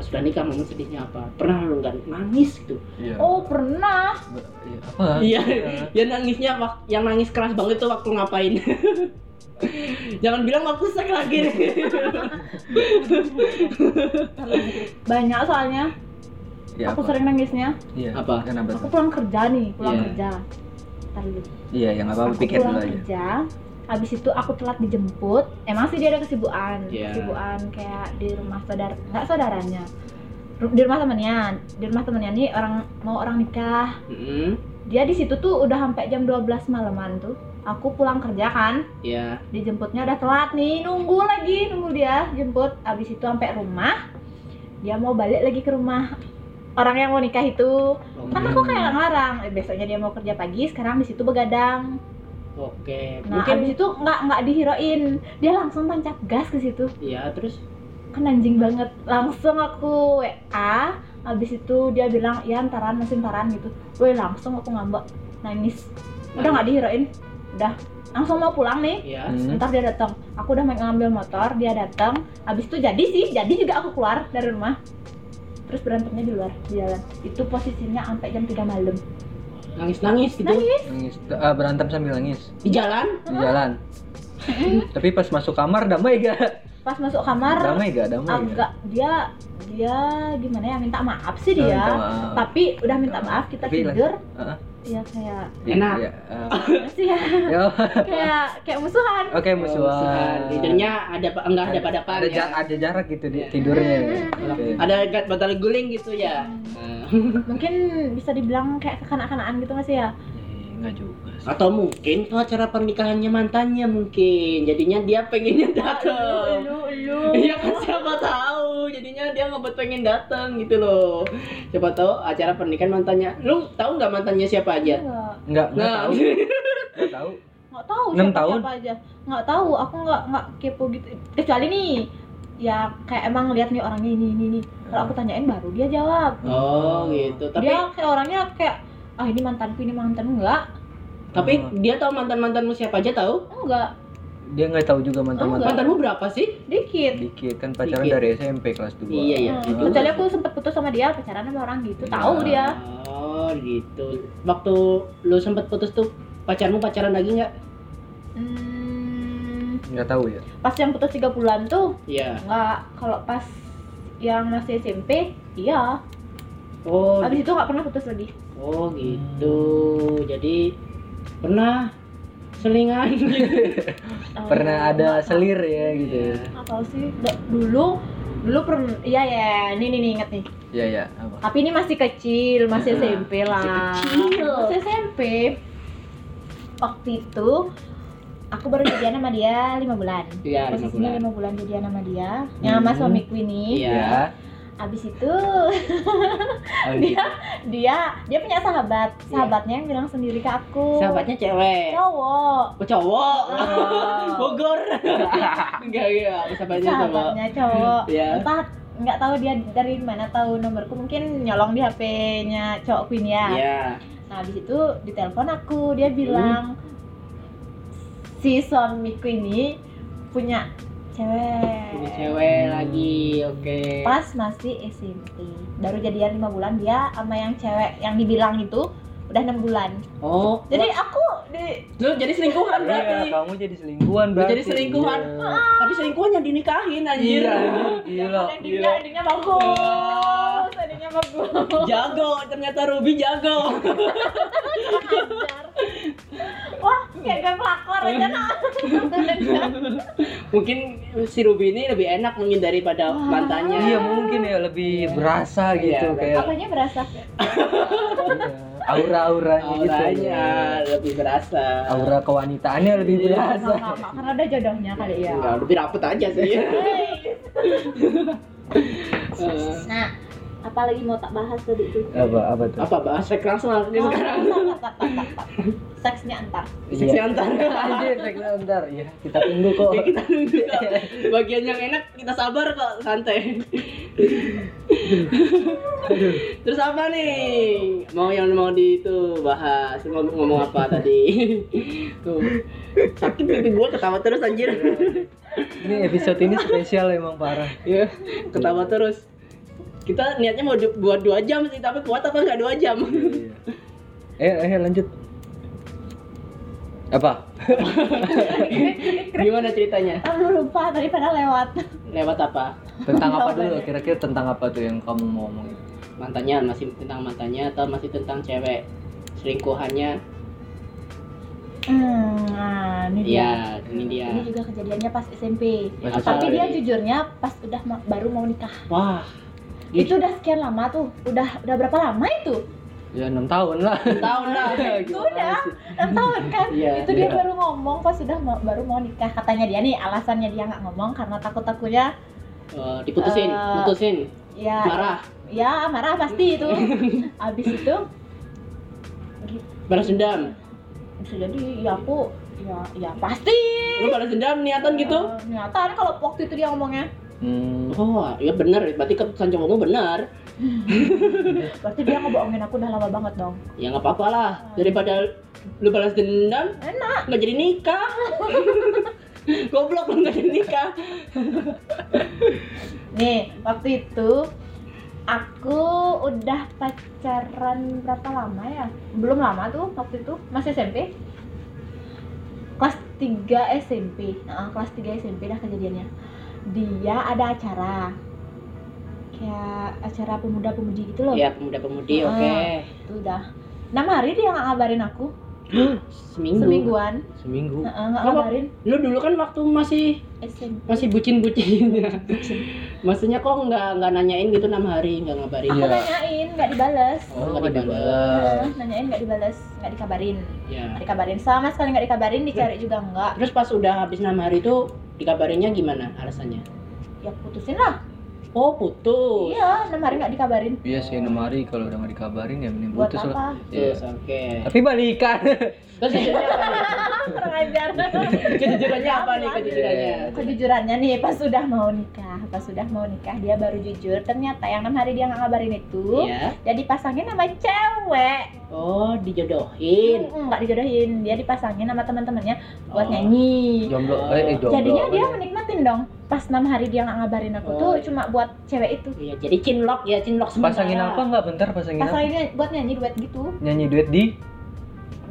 pas udah nikah momen sedihnya apa pernah lu nggak nangis gitu Iya. oh pernah Iya, apa? iya ya nangisnya wak- yang nangis keras banget tuh waktu ngapain jangan bilang waktu seks lagi banyak soalnya Iya, aku apa? sering nangisnya Iya. Apa? Kenapa? aku pulang kerja nih pulang Iya. kerja Ntar dulu. Iya, yang apa-apa aku pikir pulang dulu aja. kerja habis itu aku telat dijemput emang sih dia ada kesibukan. Iya. kesibukan kayak di rumah saudara nggak saudaranya. Di rumah temennya di rumah temennya nih orang mau orang nikah. Mm-mm. dia di situ tuh udah sampai jam 12 malaman tuh. Aku pulang kerja kan ya dijemputnya udah telat nih nunggu lagi nunggu dia jemput. Abis itu sampai rumah dia mau balik lagi ke rumah orang yang mau nikah itu. Kan aku kayak ngelarang eh, besoknya dia mau kerja pagi sekarang di situ begadang oke nah mungkin abis itu nggak nggak dihirauin dia langsung tancap gas ke situ. Ya terus? Kan anjing banget. Langsung aku WA abis itu dia bilang ya antaran mesin taran gitu. Woi langsung aku ngambek. Nangis. Udah nggak dihirauin udah. Langsung mau pulang nih. Ya Hmm. ntar dia datang aku udah ngambil motor dia datang habis itu jadi sih jadi juga aku keluar dari rumah. Terus berantemnya di luar di jalan. Itu posisinya sampai jam 3 malam nangis nangis gitu nangis Nangis. Ah, berantem sambil nangis di jalan di jalan. Tapi pas masuk kamar damai gak? pas masuk kamar Damai gak? Damai gak? agak dia dia gimana ya minta maaf sih Oh, dia minta maaf. tapi udah minta maaf kita Tapi tidur Heeh. ya kayak Enak. Ya, ah. sih ya Ya, kayak kayak musuhan Oke musuhan. tidurnya ada enggak ada pada ada, ya ada jarak gitu di tidurnya. Hmm. Oke. ada gat batal guling gitu ya Nah, mungkin bisa dibilang kayak kekanak-kanakan gitu nggak sih ya Enggak juga. sih. atau mungkin itu acara pernikahannya mantannya mungkin jadinya dia pengennya datang lu lu Iya kan siapa tahu jadinya dia ngebet pengen datang gitu loh siapa tahu acara pernikahan mantannya lu tahu nggak mantannya siapa aja Enggak. Enggak, enggak nah tahu. Enggak tahu. nggak tahu siapa, tahun? siapa aja nggak tahu aku nggak nggak kepo gitu kecuali nih ya kayak emang lihat nih orangnya ini ini ini. Kalau aku tanyain baru dia jawab. Oh gitu. Tapi dia kayak orangnya kayak ah ini mantanku ini mantan enggak. Tapi Oh. dia tahu mantan mantanmu siapa aja tahu? Enggak. Dia nggak tahu juga mantan-mantan. mantanmu berapa sih? Dikit. Dikit kan pacaran Dikit. dari SMP kelas 2. Iya, iya. Hmm, gitu. kecuali aku sempet putus sama dia pacaran sama orang gitu. Tahu Nah. dia. Oh gitu. Waktu lu sempet putus tuh pacarmu pacaran lagi nggak? Hmm, Enggak tahu ya. pas yang putus tiga bulan tuh iya. nggak kalau pas yang masih SMP iya. Oh habis itu nggak pernah putus lagi. Oh gitu. Jadi pernah selingan. Oh, Pernah ada nggak selir ya gitu. ya. nggak tahu sih. Dulu dulu pernah iya ya ini nih nih inget nih. Iya, iya. Apa? tapi ini masih kecil masih Ah, SMP lah. Masih kecil. masih SMP waktu itu aku baru jadian sama dia lima bulan. Iya lima bulan. lima bulan jadian sama dia. Yang sama Hmm. suamiku ini Iya. Ya. abis itu Oh, dia gitu. dia dia punya sahabat. Sahabatnya yang bilang sendiri ke aku. Sahabatnya cewek. Cowok. Oh cowok. Oh. Bogor. Enggak iya sahabatnya cowok. Sahabatnya cowok. Ya entah nggak tahu dia dari mana tahu nomorku. Mungkin nyolong di HP-nya cowokku ini ya. Iya. Nah habis itu ditelepon aku. Dia bilang si suamiku ini punya cewek. Ini cewek lagi oke. Pas masih SMP baru jadian lima bulan dia sama yang cewek yang dibilang itu udah enam bulan. Oh jadi aku di lu jadi selingkuhan berarti. Iya, kamu jadi selingkuhan berarti. jadi selingkuhan. Iya. tapi selingkuhan yang dinikahin anjir. Iya, gila. endingnya endingnya bagus endingnya bagus jago ternyata Ruby jago. Wah kayak gue pelakor aja mungkin si Ruby ini lebih enak mungkin daripada Wah. mantannya. Iya, mungkin ya lebih Iya. berasa Iya, gitu kayak apanya berasa? Iya, aura-auranya gitu. auranya lebih berasa Aura kewanitaannya lebih Iya. Berasa. nggak, karena ada jodohnya kali ya Enggak, lebih rapet aja sih nah apalagi mau tak bahas tadi itu Apa apa tuh? apa bahas seks langsung lagi Oh, sekarang? tak, tak, tak, tak, tak. seksnya antar. Antar. Anjir, seksi antar. Iya, kita tunggu kok. Ya, kita nunggu kok. bagian yang enak kita sabar kok santai. Terus apa nih? Mau yang mau di itu bahas. Mau ngomong apa tadi? Tuh. Sakit pipi gua ketawa terus anjir. Ini episode ini spesial emang parah. ya ketawa terus kita niatnya mau buat dua jam sih tapi kuat apa nggak dua jam? Iya. Eh, eh lanjut. Apa? gimana ceritanya? Ah, lu lupa tadi pada lewat. Lewat apa? Tentang apa dulu? Kira-kira tentang apa tuh yang kamu mau ngomongin? mantannya masih tentang mantannya atau masih tentang cewek? Selingkuhannya? Hmm, nah ini dia. iya ini dia. Ini juga kejadiannya pas SMP Pas tapi dia jujurnya pas udah ma- baru mau nikah. Wah itu udah sekian lama tuh. Udah udah berapa lama itu? Ya enam tahun lah. tahun lah. Itu udah enam tahun kan? Iya, itu dia iya. baru ngomong pas sudah mau- baru mau nikah. Katanya dia nih alasannya dia nggak ngomong karena takut takutnya Eh, diputusin Eh, putusin. ya marah. ya marah pasti itu. Habis itu balas dendam. Bisa jadi ya aku ya ya pasti. Lu balas dendam niatan gitu? Eh, niatan. Kalau waktu itu dia ngomongnya Hmm. oh ya benar. Berarti keputusan cowokmu benar. Berarti dia ngebohongin aku udah lama banget dong. Ya nggak apa-apa lah. Daripada lu balas dendam, enak. nggak jadi nikah. Goblok lu nggak jadi nikah. nih waktu itu aku udah pacaran berapa lama ya? Belum lama tuh waktu itu. Masih SMP kelas 3 SMP nah, kelas 3 SMP dah kejadiannya dia ada acara kayak acara pemuda-pemudi gitu loh Ya pemuda-pemudi, Ah. oke. itu udah enam hari dia nggak ngabarin aku Seminggu. semingguan seminggu Heeh, nggak Kamu- ngabarin Lu dulu kan waktu masih SMP masih bucin-bucinnya. Maksudnya kok nggak nggak nanyain gitu enam hari nggak ngabarin? aku Iya. nanyain nggak dibales Oh, nggak nggak dibalas. Heeh, nanyain nggak dibales nggak dikabarin Ya. nggak dikabarin sama sekali nggak dikabarin dicari juga enggak Terus pas udah habis enam hari itu dikabarinnya gimana alasannya? ya putusin lah Oh putus. iya enam hari nggak dikabarin iya sih enam hari kalau udah nggak dikabarin ya mending buat putus lah apa Iya. Putus, oke. tapi balikan Terus jujurnya apa nih? kurang ajar Kejujurannya apa nih kejujurannya? kejujurannya nih pas sudah mau nikah pas sudah mau nikah dia baru jujur ternyata yang enam hari dia nggak ngabarin itu Iya. dia dipasangin sama cewek Oh dijodohin. Mm, nggak dijodohin dia dipasangin sama teman-temannya buat Oh. nyanyi jomblo eh, eh jomblo jadinya dia ya? menikmatin dong pas enam hari dia nggak ngabarin aku Oh. tuh cuma buat cewek itu Iya, jadi cinlok ya, cinlok sementara. pasangin apa nggak bentar pasangin apa pasanginnya buat nyanyi duet gitu nyanyi duet di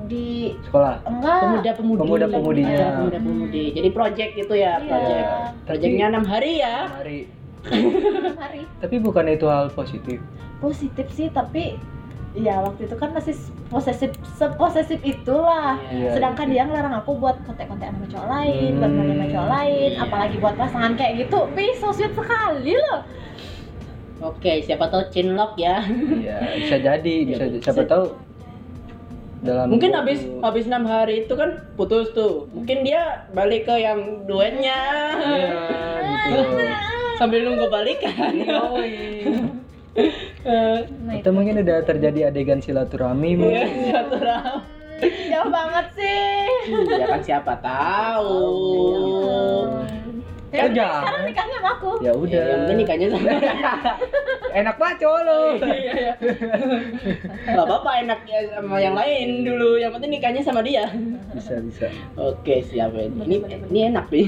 di sekolah enggak Pemuda-pemudi. Pemuda-pemudinya. Iya, pemuda-pemudi. Jadi project gitu ya, Iya. project. Projectnya enam hari ya. Enam hari enam hari tapi bukan itu hal positif positif sih tapi ya waktu itu kan masih posesif seposesif itulah Iya. sedangkan dia ngelarang aku buat kontak-kontak sama cowok lain buat Hmm. main sama cowok lain Iya. apalagi buat pasangan kayak gitu Pi, so sweet sekali loh Oke, siapa tahu cinlok ya. Iya, bisa jadi, bisa Iya. siapa tahu dalam Mungkin waktu- habis habis enam hari itu kan putus tuh. Mungkin dia balik ke yang duetnya. Iya, gitu. Sambil nunggu balikan. Eh, nah itu Atau mungkin udah terjadi adegan silaturahmi Iya, mungkin. round. jauh banget sih Ya kan siapa tahu. Ya, Kerja. sekarang nikahnya sama aku Ya udah. Ya, yang penting nikahnya sama. Enak banget cowok lo. Iya, iya. Gak apa-apa enak ya sama yang lain dulu. Yang penting nikahnya sama dia. bisa bisa. Oke, siap. Ini boleh. ini enak nih.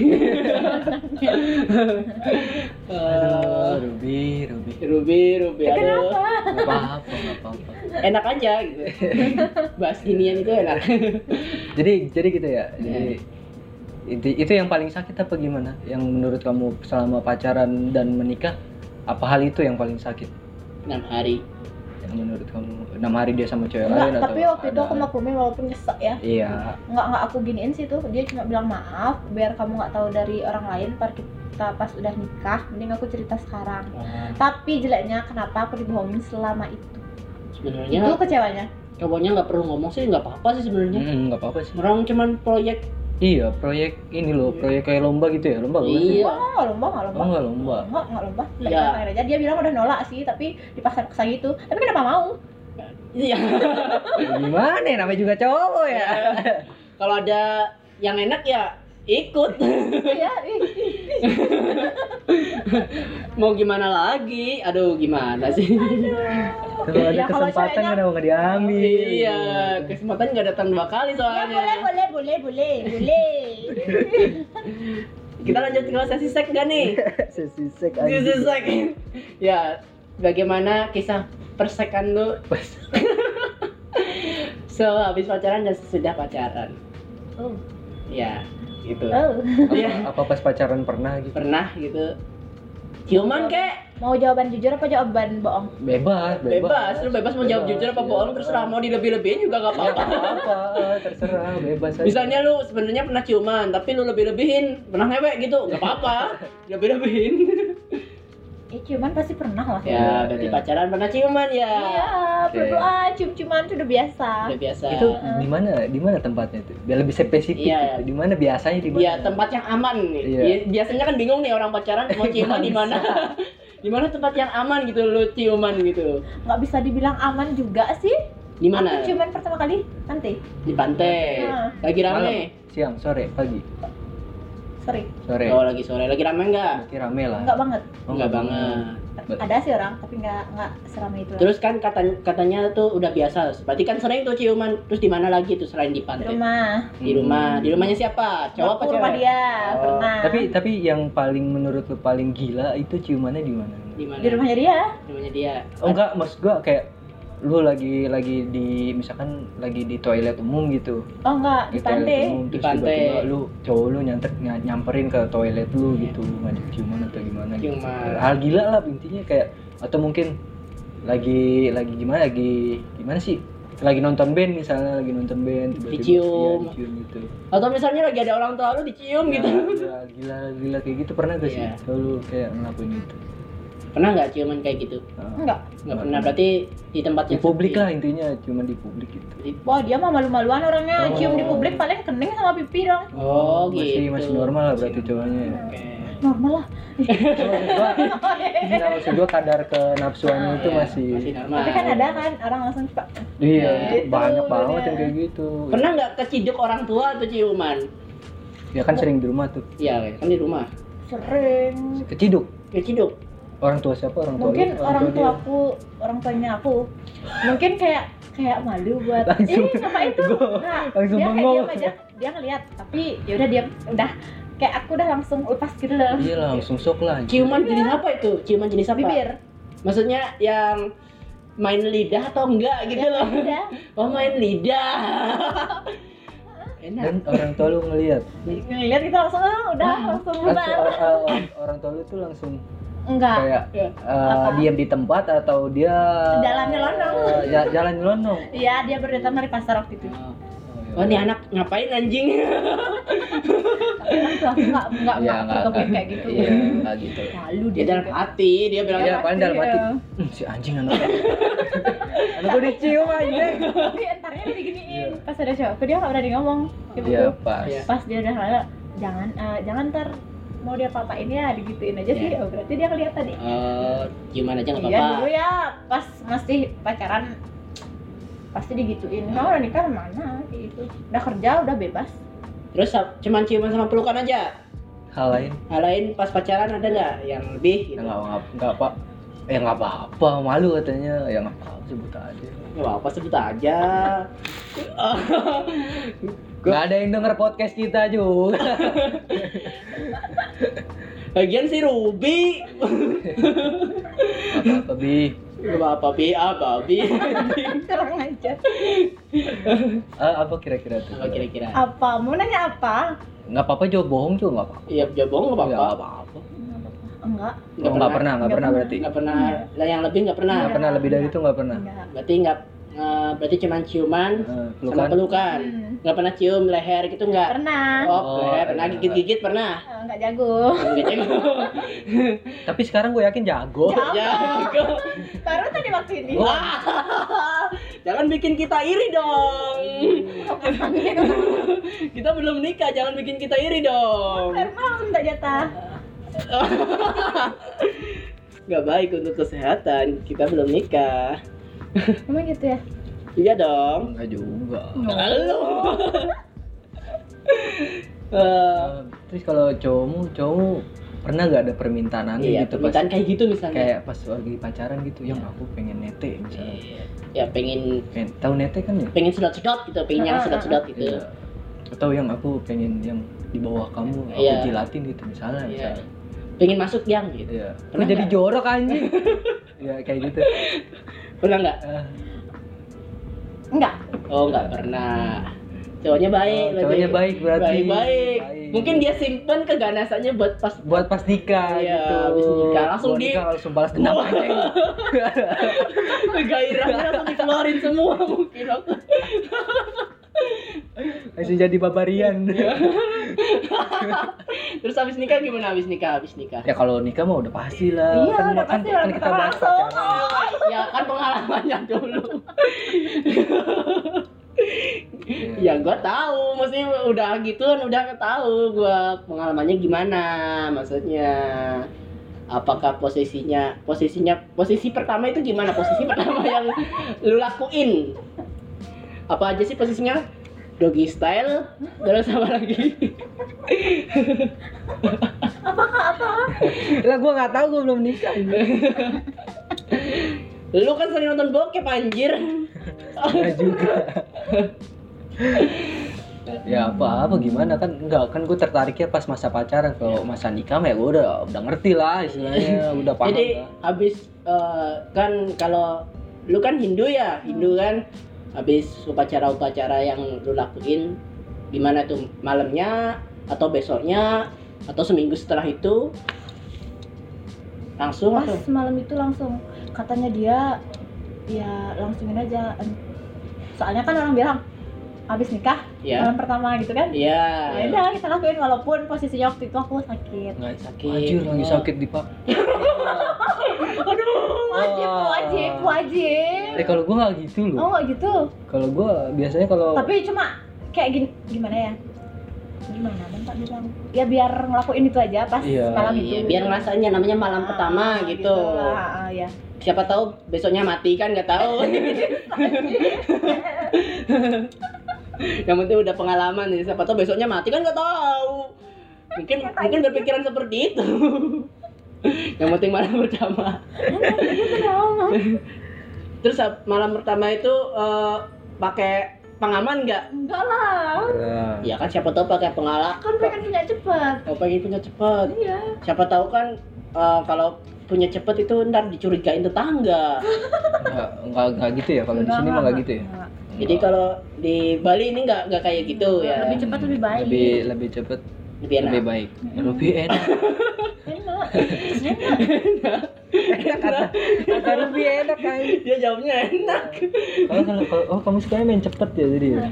Aduh, Eh, Ruby, Ruby. Ruby, Ruby, Ya, aduh. kenapa Gak apa-apa, gak apa-apa. Enak aja gitu. Bahas ginian itu enak. Jadi jadi gitu ya. Jadi itu, itu yang paling sakit apa gimana? Yang menurut kamu selama pacaran dan menikah apa hal itu yang paling sakit? 6 hari. Yang menurut kamu enam hari dia sama cewek Enggak, lain atau tapi waktu itu aku maklumin walaupun nyesek ya Iya. nggak nggak aku giniin sih tuh dia cuma bilang maaf biar kamu nggak tahu dari orang lain ntar kita pas udah nikah mending aku cerita sekarang tapi jeleknya kenapa aku dibohongin selama itu Sebenarnya itu kecewanya cowoknya nggak perlu ngomong sih nggak apa-apa sih sebenarnya. Hmm, nggak apa-apa sih. Orang cuman proyek. Iya, proyek ini loh, proyek kayak lomba gitu ya, lomba sih? Iya. oh nggak lomba nggak lomba Oh, nggak lomba. nggak nggak lomba nggak Ya. dipaksain aja dia bilang udah nolak sih tapi dipaksa-paksa gitu tapi kenapa mau Iya. Ya, Gimana ya, namanya juga cowok ya. Kalau ada yang enak ya ikut. iya Mau gimana lagi? Aduh, gimana sih? Kalau ada Ya, kalau kesempatan ceweknya- kenapa nggak diambil? iya, kesempatan nggak datang dua kali ya soalnya. boleh boleh boleh boleh boleh Kita lanjut ke sesi sek gak nih? Sesi sek Sesi sek. ya, bagaimana kisah persekan lu? so, habis pacaran dan sesudah pacaran. oh Ya, gitu. oh Iya, Apa pas pacaran pernah gitu? pernah gitu. Ciuman kek? mau jawaban jujur apa jawaban bohong Bebas, Bebas, lu bebas mau jawab Bebas, jujur apa iya, bohong terserah mau dilebih-lebihin juga gak apa-apa. apa terserah bebas aja. Misalnya lu sebenarnya pernah ciuman, tapi lu lebih-lebihin, pernah ngewek gitu, gak apa-apa. Lebih-lebihin. Ya cuman pasti pernah lah ya, berarti Iya. pacaran pernah ciuman ya. Iya, berdoa cium-ciuman itu udah biasa. Udah biasa. itu di mana di mana tempatnya itu biar lebih spesifik Iya. gitu. di mana biasanya di mana Ya tempat yang aman nih. Iya. Bi- Biasanya kan bingung nih orang pacaran mau ciuman di mana. Di mana tempat yang aman gitu lu ciuman gitu. Nggak bisa dibilang aman juga sih. Di mana? Aku ciuman pertama kali nanti. Di pantai. Nah. Lagi rame. Malam, siang sore pagi Sorry, sore Oh, lagi sore. Lagi rame enggak? Berarti rame lah nggak banget. Oh, enggak banget. ada sih orang tapi nggak nggak seramai itu. Terus kan katanya katanya tuh udah biasa. Berarti kan sering tuh ciuman. Terus di mana lagi tuh selain di di pantai? rumah Di rumah. Di rumahnya siapa? Cowok apa cewek? dia Oh, pernah Tapi tapi yang paling menurut lu paling gila itu ciumannya di mana? Di mana? di rumahnya dia Di rumahnya dia. Oh enggak, maksud gua kayak lu lagi lagi di misalkan lagi di toilet umum gitu. oh enggak di toilet pantai umum, Di terus pantai. tiba-tiba lu cowok lu nyanter ny- nyamperin ke toilet lu gitu, ngajak ciuman atau gimana gitu. Ciuman. Hal gila lah intinya kayak atau mungkin lagi lagi gimana lagi gimana sih? Lagi nonton band misalnya lagi nonton band tiba-tiba Dicium. iya, dicium gitu. Atau misalnya lagi ada orang tua lu dicium gitu. Ya, gila gila kayak gitu pernah gak sih? Iya. Lu kayak ngelakuin itu? Pernah nggak ciuman kayak gitu? Ah. enggak Nggak pernah. Berarti di tempat di yang publik sepi. lah intinya cuma di publik gitu. wah dia mah malu-maluan orangnya Oh. cium di publik paling kening sama pipi dong Oh, masih gitu. masih normal lah berarti cowoknya ya. Oke. normal lah nah, maksud gua kadar ke nafsuannya itu Iya, masih, masih normal. tapi kan ada kan orang langsung suka iya Gitu, banyak banget yang kayak gitu Pernah nggak keciduk orang tua atau ciuman? ya kan sering di rumah tuh Iya, kan di rumah. sering keciduk Keciduk. Orang tua siapa orang tua mungkin lu? orang tua tua aku orang tuanya aku mungkin kayak kayak malu buat Langsung- eh ngapain tuh Gua nah, langsung dia kayak bengong. diam aja dia ngeliat tapi ya udah dia udah kayak aku udah langsung lepas gitu loh iya langsung sok lah. Ciuman jenis apa itu? Ciuman jenis apa? bibir Maksudnya yang main lidah atau enggak gitu loh? udah Oh main lidah. Enak. dan orang tua lu ngelihat ngeliat gitu langsung ah, udah langsung langsung bubar or- or- orang tua lu tuh langsung enggak kayak Ya. eh, Apa? diam di tempat atau dia Jalan nyelonong. Eh, ja- jalan nyelonong iya dia berdatang dari pasar waktu itu Oh ini anak ngapain anjing? tapi orang tua aku nggak nggak Iya, nggak kayak gitu iya nggak gitu malu Dia dia dalam hati dia bilang Iya, apa? paling dalam hati. Iya. "Hmm, si anjing anak anak gue dicium anjing tapi entarnya diginiin pas ada cowok dia nggak berani ngomong gitu iya pas Iya. pas dia udah lala jangan eh, jangan ntar mau dia papain ya digituin aja sih Iya. oh, berarti dia ngeliat tadi Oh, gimana aja nggak iya apa-apa. dulu ya pas masih pacaran pasti digituin kamu udah nikah mana gitu udah kerja udah bebas Terus cuman ciuman sama pelukan aja. hal lain Hal lain pas pacaran ada nggak yang lebih? Gitu? nggak nggak nggak apa ya nggak apa-apa malu katanya ya nggak apa-apa sebut aja Nggak apa-apa sebut aja. nggak ada yang denger podcast kita juga Bagian si Ruby. apa-apa bi Gak apa-apa, Bi. Apa, Bi? kurang aja Ah, apa kira-kira tuh Apa kira-kira? apa mau nanya apa nggak apa-apa jawab bohong juga nggak apa-apa Iya, jawab bohong nggak apa-apa. nggak apa-apa enggak Oh, nggak pernah nggak Nggak pernah pernah. berarti Nggak pernah. Lah yang lebih nggak pernah. nggak pernah lebih dari itu nggak pernah enggak Berarti nggak eh, berarti cuma ciuman Eh, sama pelukan pelukan. Hmm, Nggak pernah cium leher gitu nggak? pernah Oh, Oh, leher pernah iya. gigit-gigit pernah. Eh, enggak jago Nggak jago. tapi sekarang gue yakin jago Jago. baru tadi waktu ini Wah. Jangan bikin kita iri dong. kita belum nikah, jangan bikin kita iri dong. langsung tak jatah Nggak baik untuk kesehatan. Kita belum nikah. emang gitu ya Iya dong. enggak juga Halo. Eh, terus kalau cowokmu cowokmu pernah gak ada permintaan aneh iya, gitu pas permintaan kayak gitu misalnya. kayak pas lagi pacaran gitu yang aku pengen nete misalnya Iya. ya pengen pengen tahu nete kan ya pengen sedot-sedot gitu, pengen yang sedot-sedot gitu. Iya. atau yang aku pengen yang di bawah kamu aku Iya. jilatin gitu misalnya Iya. misalnya Pengen masuk yang gitu. Iya. Pernah jadi jorok anjing ya kayak gitu Pernah nggak? Eh, enggak Oh nggak pernah. Cowoknya baik. Oh, cowoknya baik berarti. Baik, baik. Baik. Mungkin dia simpen keganasannya buat pas buat pas nikah Iya, gitu habis nikah. Langsung Buat di- nikah langsung balas dendam Wah. anjing gairahnya langsung dikeluarin semua mungkin aku. langsung jadi babarian Terus habis nikah gimana habis nikah? Habis nikah. ya kalau nikah mah udah pasti lah Iya, kan, udah kan, pasti kan kita bahas pacaran ya kan pengalamannya dulu. Ya gua tahu, mesti udah gitu kan udah tahu gua pengalamannya gimana maksudnya. Apakah posisinya posisinya posisi pertama itu gimana? Posisi pertama yang lu lakuin. Apa aja sih posisinya? doggy style terus apa lagi? Lah gua nggak tahu gua belum nikah lu kan sering nonton bokep anjir. Nggak juga. Ya apa apa gimana? Kan enggak kan gue tertariknya pas masa pacaran. Kalau masa nikah mah ya gue udah udah ngerti lah istilahnya udah paham jadi lah. habis eh, kan kalau lu kan Hindu ya Hindu kan habis upacara-upacara yang lu lakuin gimana tuh? Malamnya atau besoknya atau seminggu setelah itu? Langsung pas atau? malam itu langsung. Katanya dia ya langsungin aja. Soalnya kan orang bilang habis nikah ya malam pertama gitu kan? Ya ya udah kita lakuin walaupun posisinya waktu itu aku sakit. Nggak sakit. Anjir lagi sakit di pak. Aduh wajib Wah. wajib wajib. Eh kalau gue nggak gitu oh loh nggak gitu? Kalau gue biasanya kalau tapi cuma kayak gini gimana ya? Gimana? Dan tak bilang ya biar ngelakuin itu aja pas Iya. malam itu. Iya, biar ngerasainnya namanya malam Ah, pertama gitu. lah, ah, ya Siapa tahu besoknya mati kan nggak tahu. Yang penting udah pengalaman nih. Siapa tahu besoknya mati kan nggak tahu. Mungkin mungkin berpikiran seperti itu. Yang penting malam pertama. Terus malam pertama itu eh, pakai pengaman nggak? enggak lah Ya kan siapa tahu pakai pengalat. kan pengen punya cepet Oh, pengen punya cepet. iya Siapa tahu kan eh, kalau punya cepet itu ntar dicurigain tetangga. nggak nggak nggak gitu ya kalau di sini mah nggak gitu ya enggak. Jadi kalau di Bali ini nggak nggak kayak gitu ya. lebih cepat lebih baik. Lebih lebih cepet Lebih enak. lebih baik. Lebih enak. Enak. Enak. Kata kata lebih enak kan Dia jawabnya enak. kalau kalau oh kamu sukanya main cepet ya jadi ya?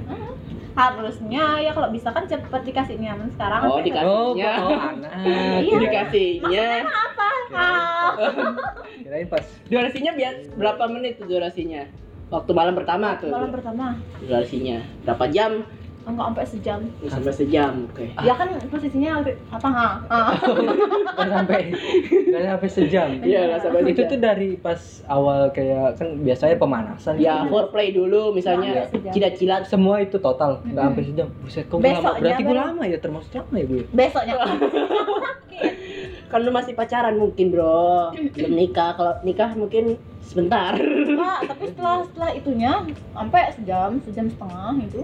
harusnya ya kalau bisa kan cepet dikasih nyaman sekarang. Oh, kan dikasih. oh oh anak. Iya. Dikasihnya. Apa? Ah kirain pas. Durasinya biar berapa menit tuh durasinya? Waktu malam pertama tuh. malam pertama Durasinya berapa jam? enggak sampai sejam Ya, sampai sejam. Oke. ya kan posisinya apa ha ah. nggak sampai nggak sampai sejam Iya, nggak sampai itu tuh dari pas awal kayak kan biasanya pemanasan Ya, foreplay dulu misalnya jilat-jilat. semua itu total nggak sampai sejam buset kok Besoknya lama berarti gue baru- lama ya termasuk lama ya gue besoknya Kan lu masih pacaran mungkin, Bro. Belum nikah. Kalau nikah mungkin sebentar. Pak, tapi setelah setelah itunya sampai sejam sejam setengah itu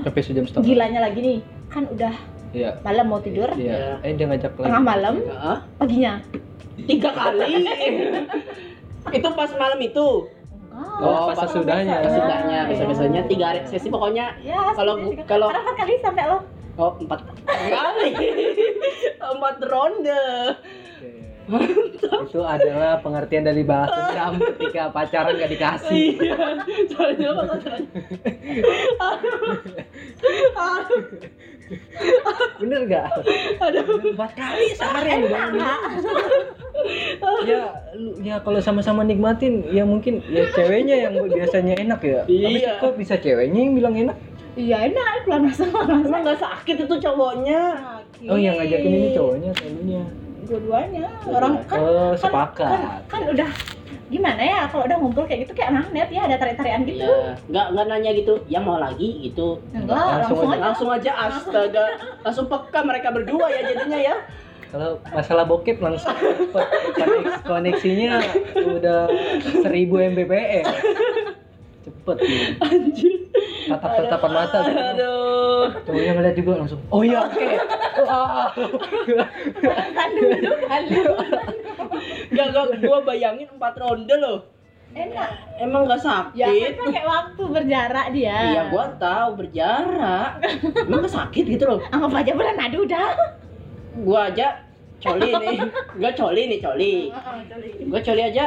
sampai sejam setengah gilanya lagi nih kan udah iya malam mau tidur iya eh dia ngajak lagi tengah malam Heeh. paginya Tiga kali. itu pas malam itu. enggak Oh, pas sesudahnya. Pas sesudahnya, Iya. besok-besoknya tiga hari sesi pokoknya ya Kalau kalau- empat kali sampai lo Oh, empat kali. empat ronde. Itu adalah pengertian dari bahasa dendam ketika pacaran gak dikasih Iya. Soalnya apa pacaran? bener gak? empat kali sehari ya lu ya kalau sama-sama nikmatin ya mungkin ya ceweknya yang biasanya enak ya Tapi Iya. kok bisa ceweknya yang bilang enak iya enak keluar Emang nggak sakit itu cowoknya? masuk oh yang ngajakin ini cowoknya selalunya dua-duanya orang kan oh kan, sepakat kan, kan udah gimana ya kalau udah ngumpul kayak gitu kayak magnet ya ada tarik-tarikan gitu Iya. Nggak nggak nanya gitu. Ya mau lagi gitu. enggak Langsung langsung, aja. aja Langsung aja astaga. Langsung peka mereka berdua ya jadinya ya. kalau masalah bokep langsung koneksi, koneksinya udah 1000 mbps cepet gitu. Anjir. tatap tatapan mata gitu. Aduh. Cowoknya ngeliat juga langsung oh iya oke kan dulu kan dulu Nggak nggak gua bayangin empat ronde loh. enak Emang nggak sakit? ya kan pakai waktu berjarak dia Iya, gua tahu berjarak. Emang nggak sakit gitu loh. anggap aja bulan madu udah Gua aja coli nih. Gua coli nih, coli. Gua coli aja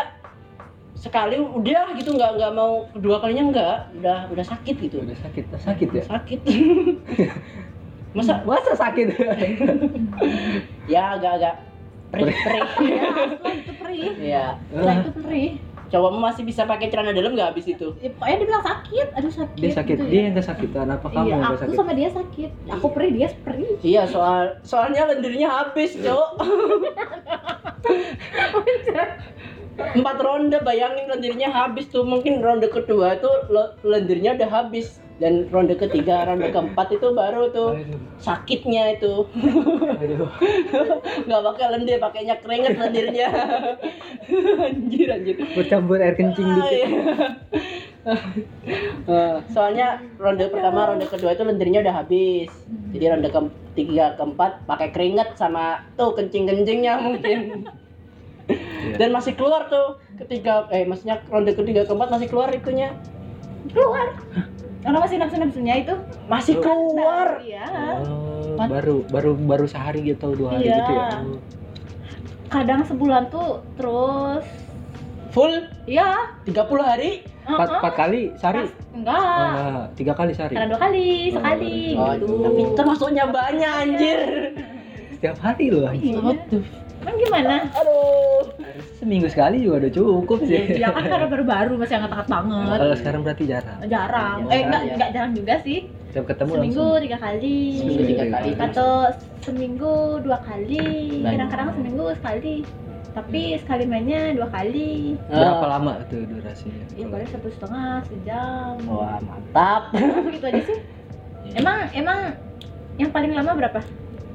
sekali udah gitu nggak nggak mau kedua kalinya nggak udah udah sakit gitu. Udah sakit sakit ya? Sakit. Masa masa sakit? Ya agak-agak perih perih. ya setelah itu perih. ya setelah itu perih. cowokmu masih bisa pakai celana dalam nggak habis itu? Ya, pokoknya dia bilang sakit. Aduh sakit dia sakit. gitu dia ya. yang kesakitan. Apa kamu iya yang aku kesakit sama dia sakit. Aku perih dia perih. Iya soal soalnya lendirnya habis cowok empat ronde bayangin lendirnya habis tuh. Mungkin ronde kedua itu lendirnya udah habis. Dan ronde ketiga ronde keempat itu baru tuh sakitnya itu. Nggak pakai lendir pakainya keringet lendirnya. Anjir anjir. Bercampur air kencing Ah, dikit. iya. Eh, soalnya ronde pertama ronde kedua itu lendirnya udah habis. Jadi ronde ketiga keempat pakai keringet sama tuh kencing kencingnya mungkin Iya. dan masih keluar tuh ketiga eh maksudnya ronde ketiga keempat masih keluar itunya keluar karena masih nafsu nafsunya itu masih keluar iya Oh, baru baru baru sehari gitu dua hari Iya. gitu ya. kadang sebulan tuh terus full iya 30 hari Empat, uh-uh. empat kali sehari? Enggak Oh, enggak, tiga kali sehari. kadang dua kali Oh, sekali oh, gitu tapi termasuknya banyak anjir Setiap hari loh. anjing. Iya. Emang gimana? aduh Seminggu sekali juga udah cukup sih. Ya kan karena baru-baru masih angkat-angkat banget. Kalau sekarang berarti jarang. Jarang. Jarang, Eh enggak ya. enggak jarang juga sih. Setiap ketemu Seminggu langsung. tiga kali. seminggu tiga kali Atau seminggu dua kali. Kadang-kadang seminggu sekali. Tapi sekali mainnya dua kali. Berapa Ah. lama tuh durasinya? Ya paling satu setengah sejam. wah mantap Begitu aja sih. Emang emang yang paling lama berapa?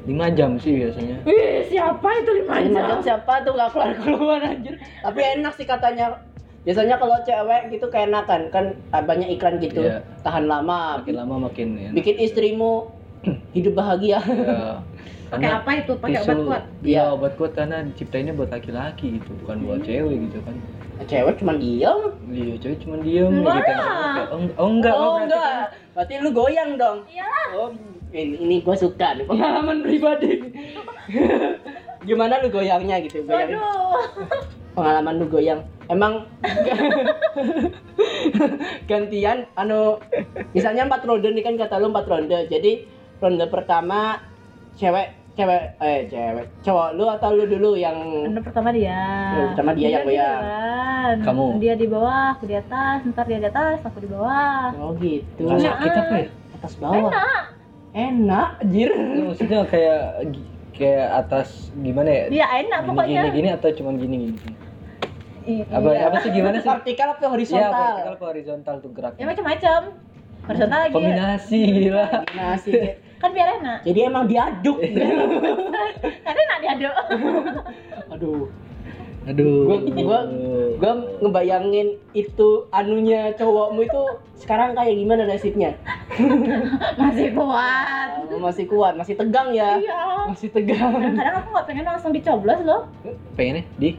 Lima jam sih biasanya. Wih, siapa itu lima lima jam? jam siapa tuh nggak keluar keluar anjir tapi enak sih katanya biasanya kalau cewek gitu keenakan kan ah, banyak iklan gitu Iya. tahan lama Makin lama makin ya. bikin istrimu hidup bahagia Ya. Pakai Karena apa itu? Pakai obat kuat. Iya, Iya. obat kuat karena diciptainnya buat laki-laki gitu, bukan buat cewek gitu kan. cewek cuma diem Iya, cewek cuma diem Enggak gitu. Oh, oh enggak, oh, berarti enggak kan- berarti lu goyang dong Iyalah. oh ini, ini gue suka nih pengalaman pribadi gimana lu goyangnya gitu goyang pengalaman lu goyang emang gantian anu misalnya empat ronde nih kan kata lu empat ronde jadi ronde pertama cewek cewek eh cewek cowok lu atau lu dulu yang Ronde pertama dia. Ronde pertama dia yang goyang. duluan. Kamu? Dia di bawah, aku di atas, ntar dia di atas, aku di bawah. oh gitu Iya. sakit apa ya? atas bawah Enak. Enak jir Ya, Maksudnya kayak kayak atas gimana ya? Dia enak Gini, pokoknya. gini gini atau cuma gini gini? Apa iya. apa sih gimana sih? vertikal apa Iya, horizontal vertikal apa horizontal tuh geraknya. Ya macam-macam. Horizontal lagi. Kombinasi gila. kombinasi Kan biar enak. jadi emang diaduk Kan enak diaduk. aduh Aduh. Gua- gua- gua ngebayangin itu anunya cowokmu itu sekarang kayak gimana nasibnya Masih kuat. Oh, masih kuat masih tegang ya Iya. masih tegang Kadang-kadang aku nggak pengen langsung dicoblos loh. pengennya di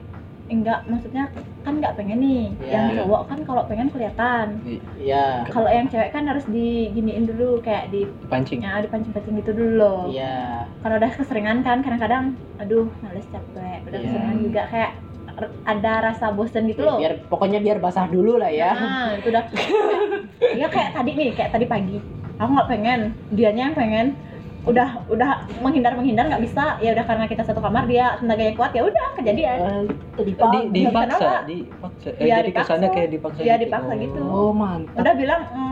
Enggak, maksudnya kan nggak pengen nih. Iya. Yang cowok kan kalau pengen kelihatan. iya Kalau yang cewek kan harus diginiin dulu kayak di pancing. ya dipancing-pancing gitu dulu loh. iya Kalau udah keseringan kan kadang-kadang aduh males capek. Udah Iya. keseringan juga kayak ada rasa bosen gitu loh. biar pokoknya biar basah dulu lah ya Nah, itu udah Iya kayak tadi nih, kayak tadi pagi. Aku nggak pengen, dianya yang pengen. Udah udah menghindar menghindar nggak bisa. Ya udah karena kita satu kamar dia tenaganya kuat ya udah kejadian. Eh, tadi Di, dipaksa, kenapa? dipaksa. Eh, Iya, jadi dipaksa. kesannya kayak dipaksa Iya, gitu. dipaksa gitu. oh mantap Udah bilang "Mm,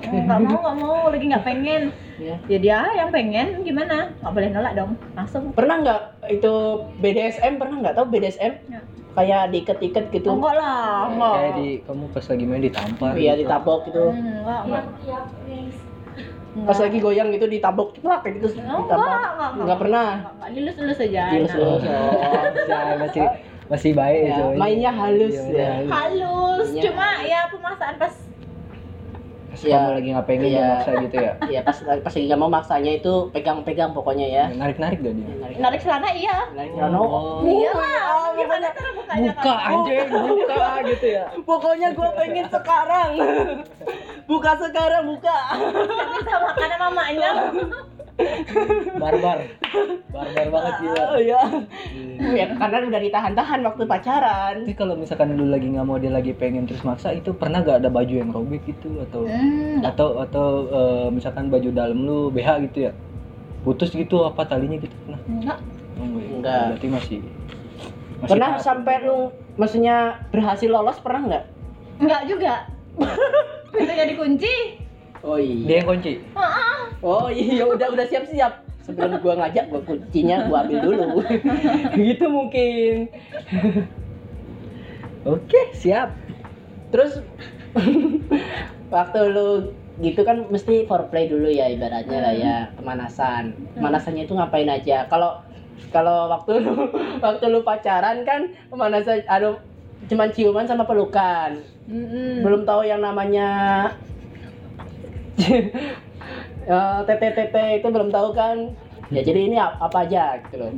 mm, nggak mau nggak mau lagi nggak pengen. Iya. Ya dia yang pengen gimana? Nggak boleh nolak dong. Langsung. pernah nggak itu BDSM pernah nggak tahu BDSM Ya. Kayak diikat-ikat gitu Oh, enggak lah, enggak. Kayak di kamu pas lagi main ditampar. iya gitu. ditabok gitu Hmm, enggak, enggak. pas lagi goyang gitu ditabok ceplak kayak gitu enggak, enggak, nggak pernah Enggak, enggak. Dilus-lus aja. Dilus-lus. Oh. Masih masih baik Ya, cowoknya. mainnya halus Iya, ya. halus. Halus, Iya. cuma ya pemaksaan pas Pas Iya. kamu lagi nggak pengen Iya. dia maksa gitu ya. ya pas pas lagi nggak mau maksanya itu pegang-pegang pokoknya ya Narik-narik gak dia? narik narik celana iya. narik Rano. Oh. Iya lah, gimana cara bukanya? Buka Kak? anjing, buka gitu ya. pokoknya gua pengen sekarang buka sekarang buka sama karena mamanya. Barbar. Barbar banget gila. oh ya ya karena udah ditahan-tahan waktu pacaran Tapi kalau misalkan lu lagi nggak mau dia lagi pengen terus maksa itu pernah gak ada baju yang robek gitu atau Hmm, atau atau eh, misalkan baju dalam lu BH gitu ya putus gitu apa talinya gitu pernah? Enggak. Oh. Enggak. Berarti masih, masih pernah taat. sampai lu maksudnya berhasil lolos pernah nggak Enggak juga. Pintunya dikunci. Oh iya dia yang kunci. Oh iya udah udah siap-siap. Sebelum gua ngajak gua kuncinya gua ambil dulu. gitu mungkin. Oke, siap. Terus waktu lu gitu kan mesti foreplay dulu ya ibaratnya lah ya pemanasan. Pemanasannya itu ngapain aja? Kalau kalau waktu lu waktu lu pacaran kan pemanasan aduh cuman ciuman sama pelukan. Mm-mm. Belum tahu yang namanya TTTT itu belum tahu kan? Ya jadi ini ap- apa aja gitu loh.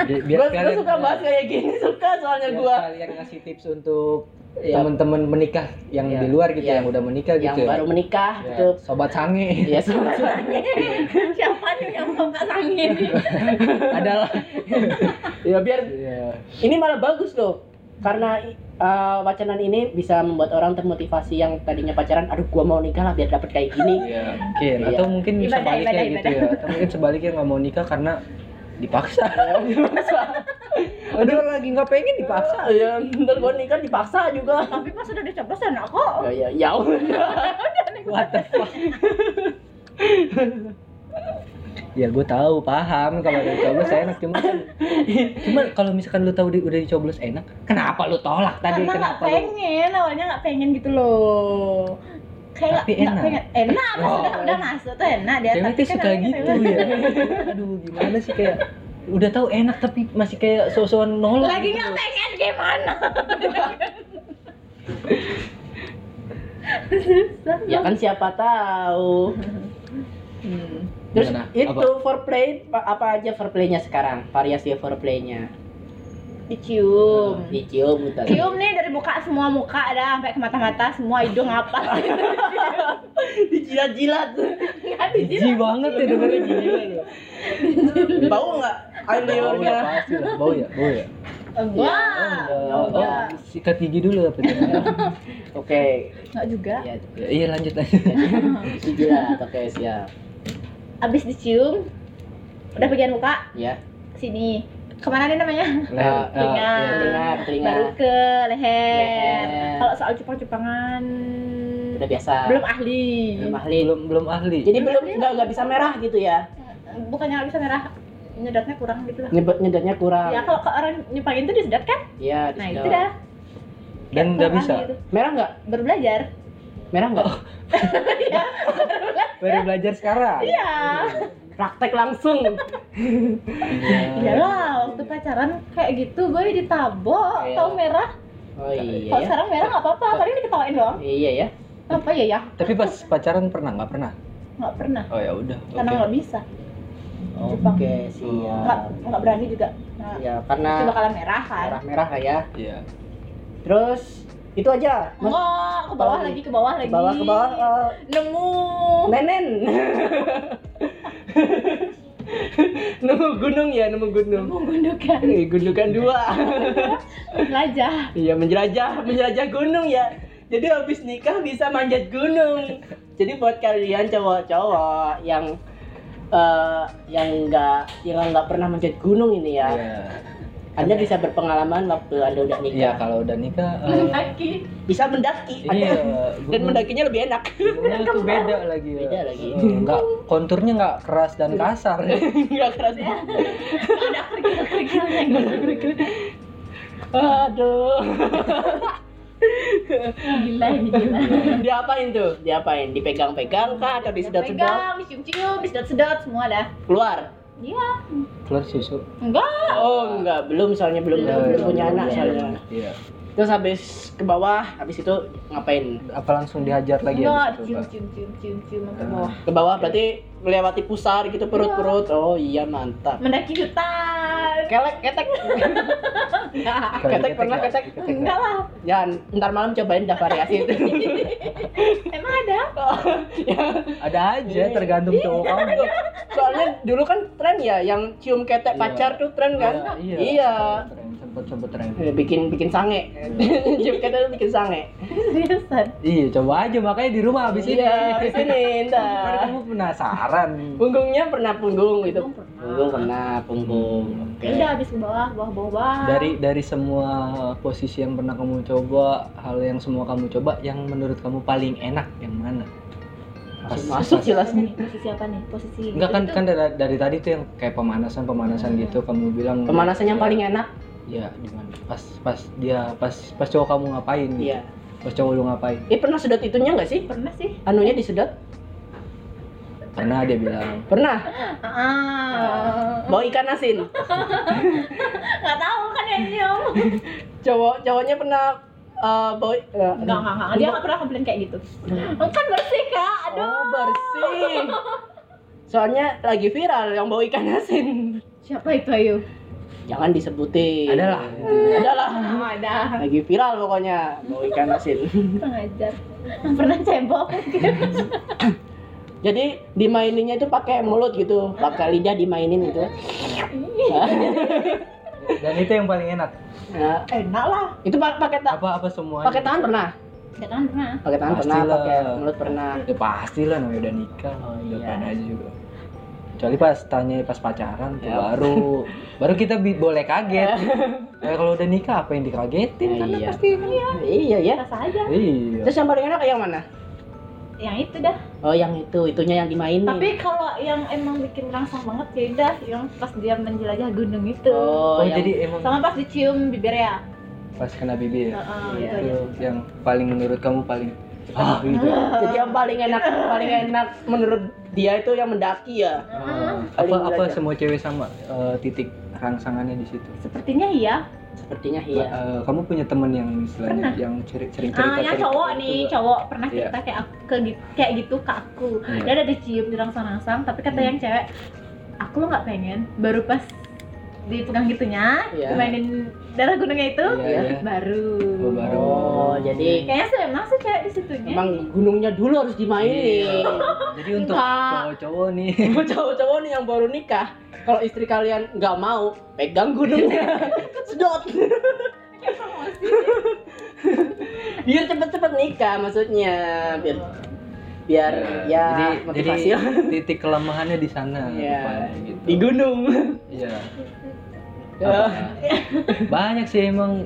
Bi- Gue suka bahas kayak gini, suka soalnya biar gua. sekalian ngasih tips untuk Ya, teman-teman menikah yang Iya. di luar gitu, Iya. yang udah menikah yang gitu. ya. baru menikah Ya, gitu. sobat sange. Ya sama Siapa nih yang mau nggak sangin? Adalah. ya biar Iya. ini malah bagus loh karena uh, wacanan ini bisa membuat orang termotivasi yang tadinya pacaran aduh gua mau nikah lah biar dapet kayak gini Iya, mungkin Iya. atau mungkin Ibadah, sebaliknya ibadah, gitu ya. Atau mungkin sebaliknya nggak mau nikah karena dipaksa. Aduh lagi nggak pengen dipaksa. ya ntar gua nikah dipaksa juga Tapi pas udah dicoblos enak kok. ya ya ya udah. What the fuck? ya gue tahu paham kalau udah dicoblos enak cuma kan cuma kalau misalkan lu tahu di, udah dicoblos enak kenapa lu tolak tadi Karena nggak kenapa lu pengen, awalnya nggak pengen gitu loh. Kayak Tapi enak. pengen, enak pas Oh. udah udah masuk tuh enak dia. cewek tapi kan suka gitu ya aduh gimana sih kayak udah tahu enak tapi masih kayak sosokan nolak Lagi gitu nggak loh. pengen gimana? ya kan siapa tahu Hmm. Terus Gimana? itu foreplay pa- apa aja foreplaynya sekarang? Variasi foreplaynya? Dicium. dicium gitu Cium nih dari muka semua muka ada sampai ke mata-mata semua hidung apa? Dijilat-jilat. Nggak Jijik dijilat. banget ya dengerin gila lu. bau nggak? Air Bau ya liurnya? pasti lah, bau ya, bau ya. enggak. Oh, enggak. sikat gigi dulu apa oke. Enggak juga. Ya Ya, iya lanjut aja. dijilat oke siap abis dicium udah bagian muka ya sini. Ke mana nih namanya? Nah, telinga. telinga telinga baru ke leher, Leher. kalau soal cupang-cupangan udah biasa. belum ahli. Belum ahli. Belum belum ahli. jadi belum nggak nggak bisa merah gitu ya? Bukannya nggak bisa merah nyedotnya kurang gitu lah. Nyebut nyedotnya kurang. Ya kalau ke orang nyupangin tuh disedot kan? Iya, nah itu dah. Dan nggak bisa. gitu. merah nggak? Baru belajar merah nggak? Iya. Baru belajar sekarang. iya. Praktek langsung. Iya. iyalah waktu pacaran kayak gitu gue ditabok Iya. tau merah? Oh iya. Kalau sekarang merah nggak apa-apa? Paling diketawain doang. Iya ya. Apa ya ya? Tapi pas pacaran pernah nggak pernah? nggak pernah. Oh ya udah. karena nggak bisa. Oke Jepang. siap. Nggak nggak berani juga. Nah, ya karena itu bakalan merah kan? Merah merah lah ya. Iya. terus itu aja. Mas, enggak ke bawah Bawah lagi ke bawah ke lagi. bawah ke bawah eh, nemu. Nenen nemu gunung ya nemu gunung. Nemu gundukan. Eh, gundukan dua. Jelajah iya menjelajah menjelajah gunung ya. Jadi habis nikah bisa manjat gunung. Jadi buat kalian cowok-cowok yang eh, yang nggak yang nggak pernah manjat gunung ini ya. Iya. Anda bisa berpengalaman waktu anda udah nikah. Iya kalau udah nikah. eh, kaki bisa mendaki. Iya. Anda- dan mendakinya lebih enak. tuh beda lagi. ya. Beda lagi. Eh, Nggak konturnya nggak keras dan kasar. nggak keras. Ya ada kerikil-kerikilnya aduh. Gila ini gila. Diapain tuh? Diapain? Dipegang-pegang kah atau disedot-sedot? pegang dicium-cium disedot-sedot semua dah. Keluar iya Keluar susu. enggak oh enggak belum soalnya belum Iya, belum iya, punya iya, anak iya. soalnya Iya. terus habis ke bawah habis itu ngapain Apa langsung dihajar lagi enggak cium cium cium cium sampai Ah. bawah ke bawah berarti melewati pusar gitu perut-perut. Oh iya mantap. Mendaki hutan. Kelek ketek. Ketek pernah nggak? ketek. Enggak lah. Ya ntar malam cobain dah variasi itu. Emang ada? Ya. Ada aja tergantung cowok kamu. soalnya dulu kan tren ya yang cium ketek Iya. pacar tuh tren kan? Iya. iya. Tren, Sempet sempet tren. Eh, bikin bikin sange. Cium ketek tuh bikin sange. Seriusan? Iya, coba aja makanya di rumah habis ini. iya habis ini ntar. Kamu penasaran. Punggungnya pernah punggung itu Punggung pernah. punggung pernah punggung oke Ya udah habis ke bawah bawah bawah bawah Dari dari semua posisi yang pernah kamu coba, hal yang semua kamu coba, yang menurut kamu paling enak yang mana? masuk masuk apa jelasnya nih? posisi apa nih posisi Enggak kan itu kan dari, dari tadi tuh yang kayak pemanasan pemanasan gitu kamu bilang pemanasan yang paling enak ya di mana pas pas dia pas pas cowok kamu ngapain gitu Iya. pas cowok lu ngapain Eh pernah sedot itunya nggak sih? pernah sih Anunya disedot? Karena dia bilang Pernah. ah Bawa ikan asin. nggak tahu kan ya nyium Cowok cowoknya pernah eh, bawa eh, nggak nggak nggak dia nggak pernah komplain kayak gitu kan bersih kak aduh Oh, bersih. Soalnya lagi viral yang bawa ikan asin. siapa itu ayo Jangan disebutin. Adalah. Adalah. oh, ada Lagi viral pokoknya bawa ikan asin. pengajar pernah cebok mungkin Jadi dimaininnya itu pakai mulut gitu, pakai lidah dimainin gitu. dan itu yang paling enak Nah, enak lah itu pa- pakai apa apa semuanya pakai tangan pernah? Gak kan pernah Pakai tangan pernah, pakai mulut pernah. ya pasti lah namanya udah nikah udah Iya. pernah aja juga kecuali pas tanya pas pacaran tuh Ya. baru baru kita bi- boleh kaget Eh, kalau udah nikah apa yang dikagetin karena Iya. pasti Iya ya. rasa aja iya Terus yang paling enak yang mana? yang itu dah Oh yang itu, itunya yang dimainin. tapi kalau yang emang bikin rangsang banget ya udah yang pas dia menjelajah gunung itu oh, oh, yang- jadi emang sama pas dicium bibirnya pas kena bibir ya Heeh, Iya. itu aja. itu yang paling menurut kamu paling ah gitu jadi yang paling enak paling enak menurut dia itu yang mendaki ya. Heeh. apa apa semua cewek sama eh, titik rangsangannya di situ sepertinya iya Sepertinya iya. eh, kamu punya temen yang istilahnya Pernah. yang ceri- sering cerita Ah, yang cerita cowok gitu nih, nggak? cowok pernah Iya. cerita kayak aku ke kayak gitu ke aku. Iya. Dia ada dicium di rangsang-rangsang, tapi kata Hmm. yang cewek, aku lo nggak pengen. Baru pas dipegang gitunya, Iya. dimainin darah gunungnya itu, Iya, iya. baru. Oh, baru. Oh, jadi Kayaknya sih emang sih cewek di situnya. emang gunungnya dulu harus dimainin. jadi untuk cowok-cowok nih Cowok-cowok nih yang baru nikah, kalau istri kalian nggak mau, pegang gunungnya, sedot. biar cepet-cepet nikah maksudnya, biar biar ya, jadi motivasi jadi titik kelemahannya di sana Iya. rupanya, gitu. di gunung. Iya. Ya. Apa- banyak sih emang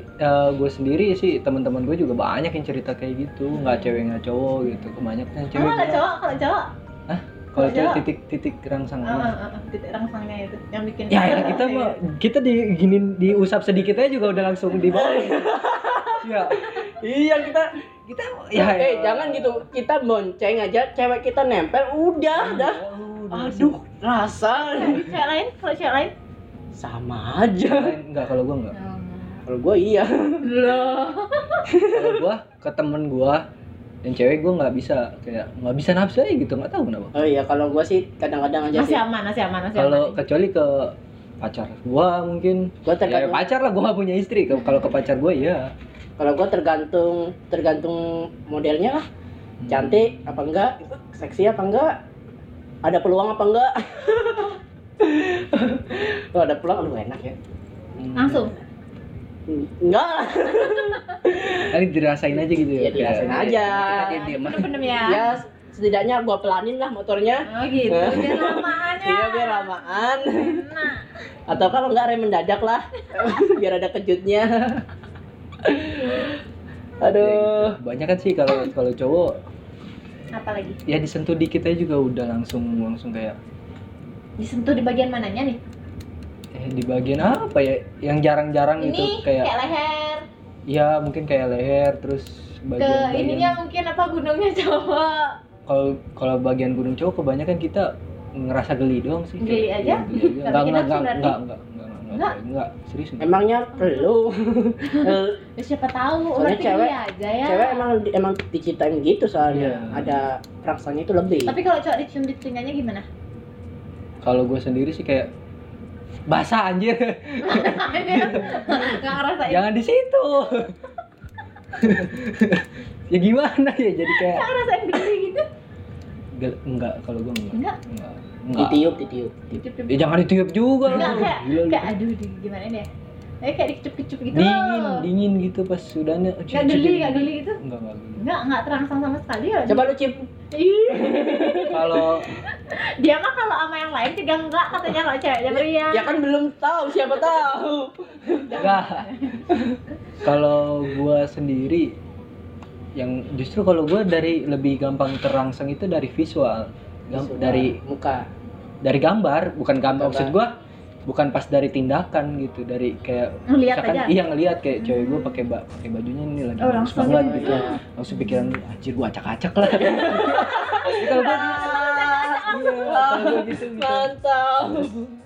gue sendiri sih teman-teman gue juga banyak yang cerita kayak gitu. Nggak cewek nggak cowok gitu kebanyakan cewek Emang kalau cowok, kalau cowok, Hah? kalau cewek cowok? titik-titik ah, rangsangannya? Ah, ah, ah, titik rangsangnya itu yang bikin. ya, ya kita mah kita di gini diusap sedikit aja juga udah langsung di bawah. Ya. Iya kita kita ya, eh jangan gitu. Kita bonceng aja cewek kita nempel udah dah. aduh rasa. Cewek lain, kalau cewek lain? Sama aja. Enggak kalau gue enggak. Kalau gue iya. Loh. kalau gue ke temen gue yang cewek gue nggak bisa. Kayak nggak bisa nafsu aja gitu nggak tahu kenapa. Oh iya kalau gue sih kadang-kadang aja Masih sih. aman, masih aman, masih kalau kecuali ke pacar gue mungkin. Gue ya tergantung pacar lah gue nggak punya istri. Kalau ke pacar gue ya kalau gue tergantung tergantung modelnya lah. Cantik apa enggak? Seksi apa enggak? Ada peluang apa enggak kalau ada peluang aduh enak ya. Langsung. enggak. Lah kali dirasain aja gitu ya Ya, dirasain Kayak- aja. kita diam Bener ya. ya setidaknya gua pelanin lah motornya. Oh gitu, biar lamaan ya. iya biar lamaan. Nah, atau kalau enggak rem mendadak lah. Biar ada kejutnya. Aduh. Banyak kan sih kalau kalau cowok. Apa lagi? ya disentuh dikit aja juga udah langsung langsung kayak Disentuh di bagian mananya nih? eh, di bagian apa ya yang jarang-jarang itu kayak, kayak leher. ya mungkin kayak leher terus Ke bagian ininya mungkin apa gunungnya cowok. kalau kalau bagian gunung cowok kebanyakan kita ngerasa geli doang sih Geli aja? iya, geli aja. Nggak enggak enggak enggak enggak enggak enggak enggak Enggak? enggak serius enggak. emangnya perlu Eh, Ya, siapa tahu Soalnya ulah cewek- aja ya. cewek emang emang diciptain gitu soalnya Iya. ada raksanya itu lebih Tapi kalau cowok dicium di telinganya gimana? Kalau gue sendiri sih kayak basah anjir. Jangan di situ. Ya gimana ya jadi kayak Enggak ngerasain geli gitu. Enggak kalau gue enggak. Enggak. enggak. Enggak. Ditiup ditiup. Dicium-cium. ya jangan ditiup juga. Enggak kayak kayak aduh gimana nih ya? Kayak dikecup-kecup gitu. dingin loh. dingin gitu pas sudahnya Enggak geli, enggak geli gitu. enggak enggak geli Enggak, enggak terangsang sama sekali ya. coba lu cip Ih, kalau dia mah kalau sama yang lain juga enggak katanya kalau ceweknya pria. ya kan belum tahu siapa tahu enggak kalau gua sendiri yang justru kalau gua dari lebih gampang terangsang itu dari visual Visual. dari muka dari gambar bukan gambar Gambar. maksud gua bukan pas dari tindakan gitu dari kayak Ngeliat misalkan aja. iya ngeliat kayak cewek gue pakai ba pakai bajunya ini lagi Oh, bagus langsung banget ya. gitu langsung pikiran anjir gue acak-acak lah kalau gue iya kalau gue gitu, gitu Mantap.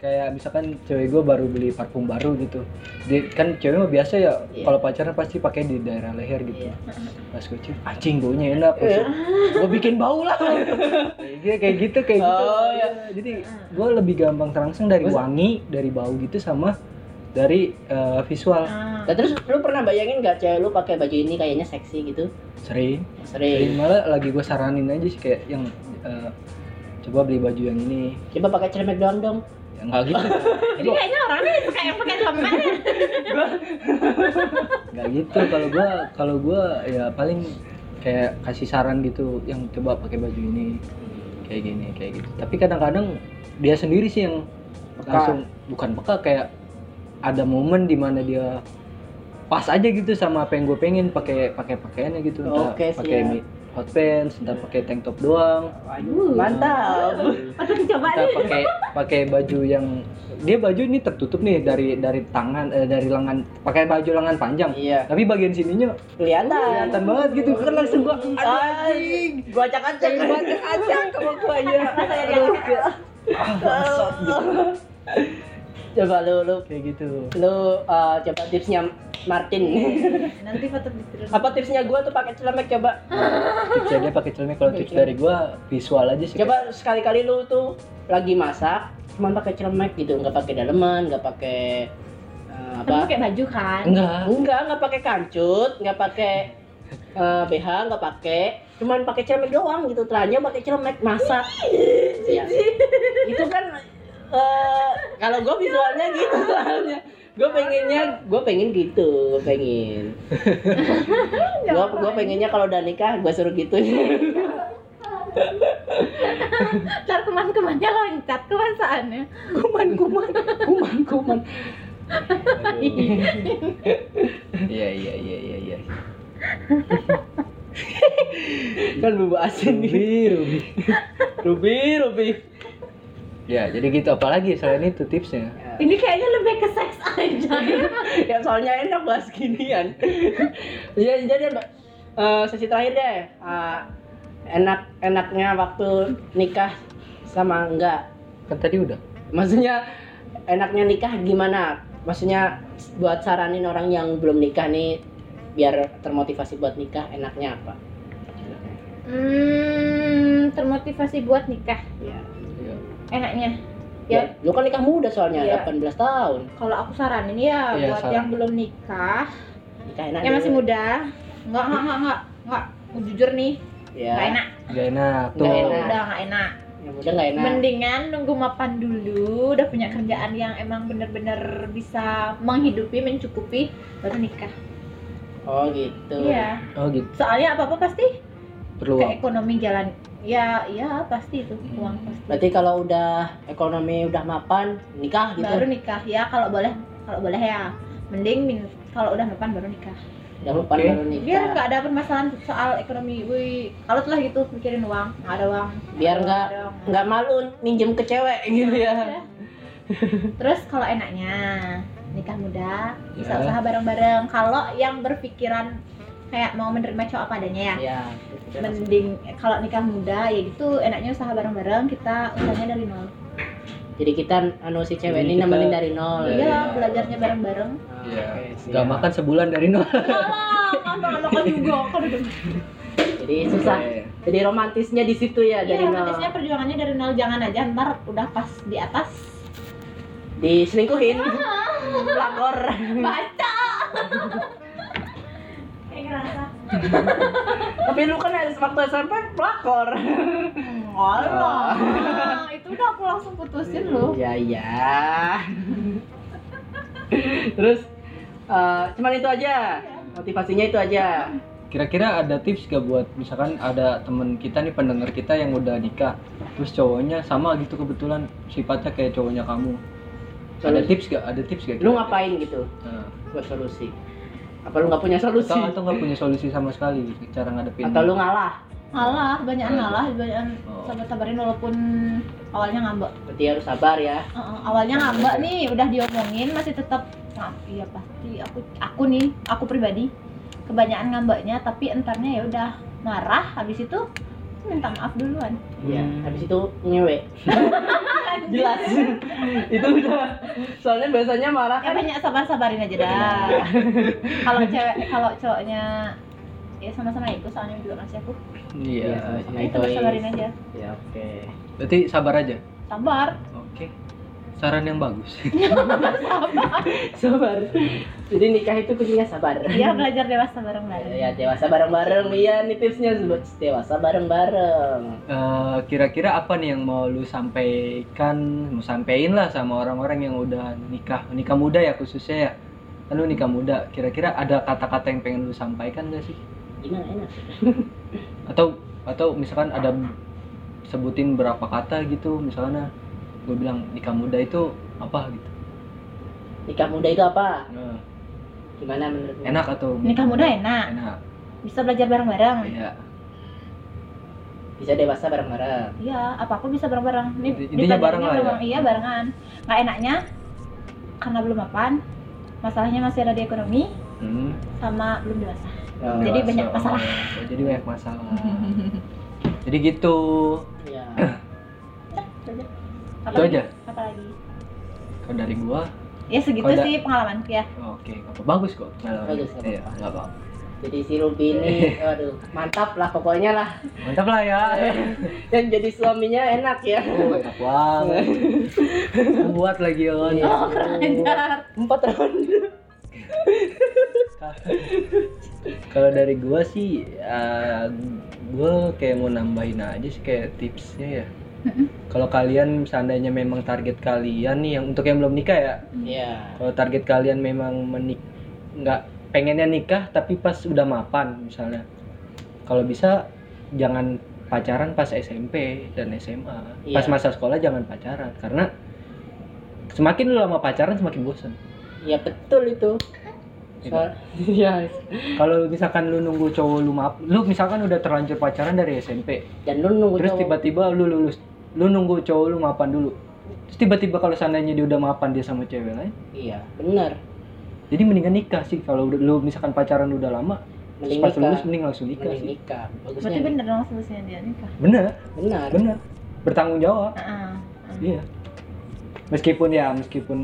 Kayak misalkan cewek gue baru beli parfum baru gitu dia kan cewek mah biasa ya Iya. kalau pacaran pasti pakai di daerah leher gitu Iya. pas gue cium anjing baunya enak gue bikin bau lah kayak kayak gitu kayak gitu Oh, Iya. jadi gue lebih gampang terangsang dari wangi dari bau gitu sama dari eh, visual Ah. Nah, terus lu pernah bayangin nggak cewek lu pakai baju ini kayaknya seksi gitu? sering Sering. sering malah lagi gue saranin aja sih kayak yang eh, coba beli baju yang ini Coba pakai celemek doang dong. Ya enggak gitu. Jadi kayaknya orangnya suka yang pakai celemek ya. nggak gitu. Kalau gua kalau gua ya paling kayak kasih saran gitu yang coba pakai baju ini kayak gini kayak gitu. Tapi kadang-kadang dia sendiri sih yang Peka. langsung bukan peka kayak ada momen di mana dia pas aja gitu sama apa yang gue pengen pakai pakai pakaiannya gitu. Oke, pakai hot pants entah pakai tank top doang. Waduh, mantap. Patut dicoba nih. pakai pakai baju yang dia baju ini tertutup nih dari dari tangan eh, dari lengan pakai baju lengan panjang. Iya, tapi bagian sininya kelihatan. kelihatan banget gitu. Kan langsung gua Anjing, gua acak-acak. Gua acak-acak sama gua ya dia ah gitu Coba lu lu kayak gitu lu uh, coba tipsnya Martin. Nanti patut ditiru. Apa tipsnya gua tuh pakai celemek coba? tipsnya dia pakai celemek kalau tips dari gua visual aja sih Coba sekali-kali lu tuh lagi masak cuman pakai celemek gitu, nggak pakai daleman, nggak pakai uh, apa? pakai baju kan. enggak Enggak, nggak pakai kancut, nggak pakai eh, BH, nggak pakai, cuman pakai celemek doang gitu. Teranjang pakai celemek masak. Ya. Itu kan eh, kalau gue visualnya gitu soalnya. Gue pengennya, gue pengen gitu, gue pengen. Gue gue pengennya kalau udah nikah gue suruh gitu. Ntar kuman-kumannya loncat kebasaannya. kuman, kuman, kuman, kuman. iya iya iya iya iya Kan bumbu asin nih. Ruby Ruby Ruby, Ruby. Ya jadi gitu. Apalagi selain itu tipsnya. Ini kayaknya lebih ke seks aja. ya soalnya enak bahas ginian. Iya jadi eh, sesi terakhir deh. Eh, enak enaknya waktu nikah sama enggak? Kan tadi udah. Maksudnya enaknya nikah gimana? Maksudnya buat saranin orang yang belum nikah nih biar termotivasi buat nikah enaknya apa? Hmm, termotivasi buat nikah. ya Iya. Enaknya ya Ya. lu kan nikah muda soalnya Iya. 18 tahun kalau aku saranin ya Iya, buat saran. yang belum nikah, nikah enak yang masih dulu. muda. Enggak, enggak, enggak, enggak. Enggak, jujur nih, ya enggak enak. Gak enak tuh Nggak Yang enak. muda enggak enak. yang muda nggak enak Mendingan nunggu mapan dulu, udah punya kerjaan yang emang bener-bener bisa menghidupi, mencukupi, baru nikah. oh gitu Iya. oh gitu Soalnya apa-apa pasti perlu ke ekonomi jalan. Ya, ya pasti itu uang pasti. berarti kalau udah ekonomi udah mapan nikah gitu Baru nikah ya kalau boleh, kalau boleh ya. Mending min- kalau udah mapan baru nikah. udah mapan Oke. baru nikah biar nggak ada permasalahan soal ekonomi wih kalau telah gitu mikirin uang nggak ada uang Biar Nggak nggak- malu minjem ke cewek gitu ya Udah. terus kalau enaknya nikah muda bisa Ya. usaha bareng-bareng kalau yang berpikiran kayak mau menerima cowok apa adanya ya. Ya mending kalau nikah muda ya gitu enaknya usaha bareng-bareng kita usahanya dari nol. Jadi kita anu si cewek ini nemenin dari nol. Iya belajarnya bareng-bareng. Iya. Gak makan sebulan dari nol. anak-anak juga kan. Jadi susah. Oke. jadi romantisnya di situ ya dari Iya, nol. romantisnya perjuangannya dari nol. Jangan aja ntar udah pas di atas. Diselingkuhin. Pelakor baca kayak ngerasa tapi lu kan waktu SMP pelakor. Alah, itu udah aku langsung putusin loh. iya iya. Terus eh, cuman itu aja. Motivasinya itu aja. Kira-kira ada tips gak buat misalkan ada temen kita nih pendengar kita yang udah nikah, terus cowoknya sama gitu kebetulan sifatnya kayak cowoknya kamu. Ada tips gak? Ada tips gak? lu ngapain gitu? Nah, buat solusi apa lu nggak punya solusi? atau atau nggak punya solusi sama sekali cara ngadepin? atau lu ngalah? Ngalah banyak ngalah. banyak Oh. sabar sabarin walaupun awalnya ngambek. Berarti harus sabar ya? Heeh, awalnya ngambek nih udah diomongin masih tetap maaf iya pasti aku aku nih aku pribadi kebanyakan ngambeknya tapi entarnya ya udah marah habis itu minta maaf duluan. Ya Hmm. habis itu nyewe jelas. Itu udah. Soalnya biasanya marah ya kan. banyak sabar sabarin aja dah. Kalau cewek kalau cowoknya ya sama-sama ikut soalnya juga masih aku. Iya. sama-sama nah, itu sabar sabarin aja. Ya oke. Berarti sabar aja. sabar. Oke. Saran yang bagus. sabar. Jadi nikah itu kuncinya sabar. Ya belajar dewasa bareng-bareng. Ya dewasa bareng-bareng. Iya nih tipsnya buat dewasa bareng-bareng. Eh, kira-kira apa nih yang mau lu sampaikan, mau sampein lah sama orang-orang yang udah nikah, nikah muda ya khususnya ya. Kan lu nikah muda, kira-kira ada kata-kata yang pengen lu sampaikan gak sih? gimana enak? Atau atau misalkan ada sebutin berapa kata gitu, misalnya gue bilang nikah muda itu apa gitu. nikah muda itu apa Nah, gimana menurutmu enak atau nikah muda enak enak. bisa belajar bareng-bareng Iya. bisa dewasa bareng-bareng Iya, apa pun bisa bareng-bareng. Nih intinya bareng lah ya? Iya, barengan. Nggak enaknya karena belum mapan, masalahnya masih ada di ekonomi Hmm. sama belum dewasa. Oh, Jadi Dewasa. banyak masalah. Oh, jadi banyak masalah. jadi gitu. ya Apa Itu lagi? aja. Apa lagi? Kalau dari gua Ya segitu sih pengalamanku ya. Oke, apa bagus kok. Bagus, nggak Iya, nggak apa. jadi si Ruby ini aduh mantap lah pokoknya lah Mantap lah ya. dan jadi suaminya enak ya Oh, enak banget. Buat lagi on. Iya. Oh, empat ronde Kalau dari gua sih, eh, gua kayak mau nambahin aja sih kayak tipsnya ya. Kalau kalian seandainya memang target kalian nih yang untuk yang belum nikah ya, ya kalau target kalian memang menik nggak pengennya nikah tapi pas udah mapan misalnya. Kalau bisa jangan pacaran pas SMP dan SMA pas Iya. masa sekolah jangan pacaran karena semakin lu lama pacaran semakin bosan ya betul itu. Soal, ya kalau misalkan lu nunggu cowok lu map lu misalkan udah terlanjur pacaran dari SMP dan lu nunggu terus cowok. tiba-tiba lu lulus lu nunggu cowok lu mapan dulu. Terus tiba-tiba kalau seandainya dia udah mapan dia sama cewek lain? Iya benar jadi mendingan nikah sih. Kalau udah- lu misalkan pacaran udah lama terus mending pas nikah lulus mending langsung nikah mending sih. nikah. Bagusnya Berarti bener dong solusinya dia nikah. bener. Benar bener. Bertanggung jawab. Heeh. iya. Meskipun ya meskipun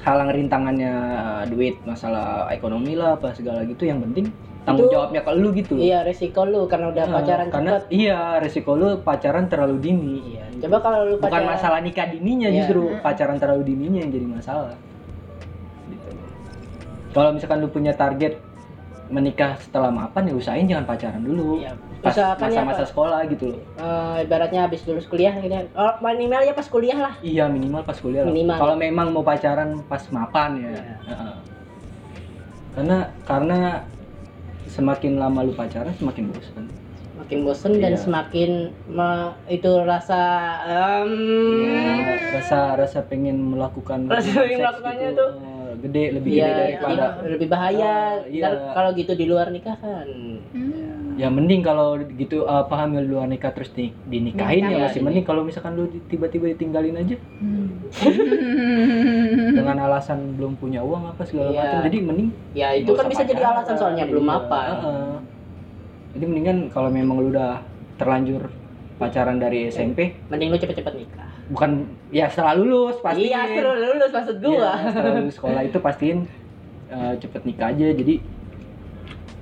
halang rintangannya uh, duit masalah ekonomi lah apa segala gitu yang penting tanggung Itu- jawabnya ke lu gitu iya resiko lu karena udah Nah, pacaran karena cepet iya resiko lu pacaran terlalu dini iya coba kalau lu bukan pacaran masalah nikah dininya Iya. justru pacaran terlalu dininya yang jadi masalah gitu. kalau misalkan lu punya target menikah setelah mapan ya usahain jangan pacaran dulu Iya. pas Usahakan ya, masa-masa sekolah gitu loh Eh, ibaratnya habis lulus kuliah gitu ya. Oh, minimal ya pas kuliah lah. iya minimal pas kuliah lah Minimal. kalau memang mau pacaran pas mapan ya Iya. Heeh. karena karena semakin lama lu pacaran semakin bosan Makin bosen dan Iya. semakin me- itu rasa em, Ya, rasa rasa pengen melakukan. Rasa pengen melakukannya gitu, tuh. eh, gede lebih iya, gede daripada lebih bahaya. Oh, iya. Kalau gitu di luar nikah kan. Hmm. ya mending kalau gitu apa hamil luar nikah terus di, dinikahin Iya, ya masih iya. mending kalau misalkan lu di- tiba-tiba ditinggalin aja Hmm. dengan alasan belum punya uang apa segala Iya. macam jadi mending Ya itu nggak kan bisa jadi alasan soalnya belum Iya, apa. heeh. jadi mendingan kalau memang lu udah terlanjur pacaran dari SMP Mending lu cepet-cepet nikah. bukan ya setelah lulus pasti Iya, seru lulus maksud gua. Iya, setelah lulus sekolah itu pastiin eh, cepet nikah aja jadi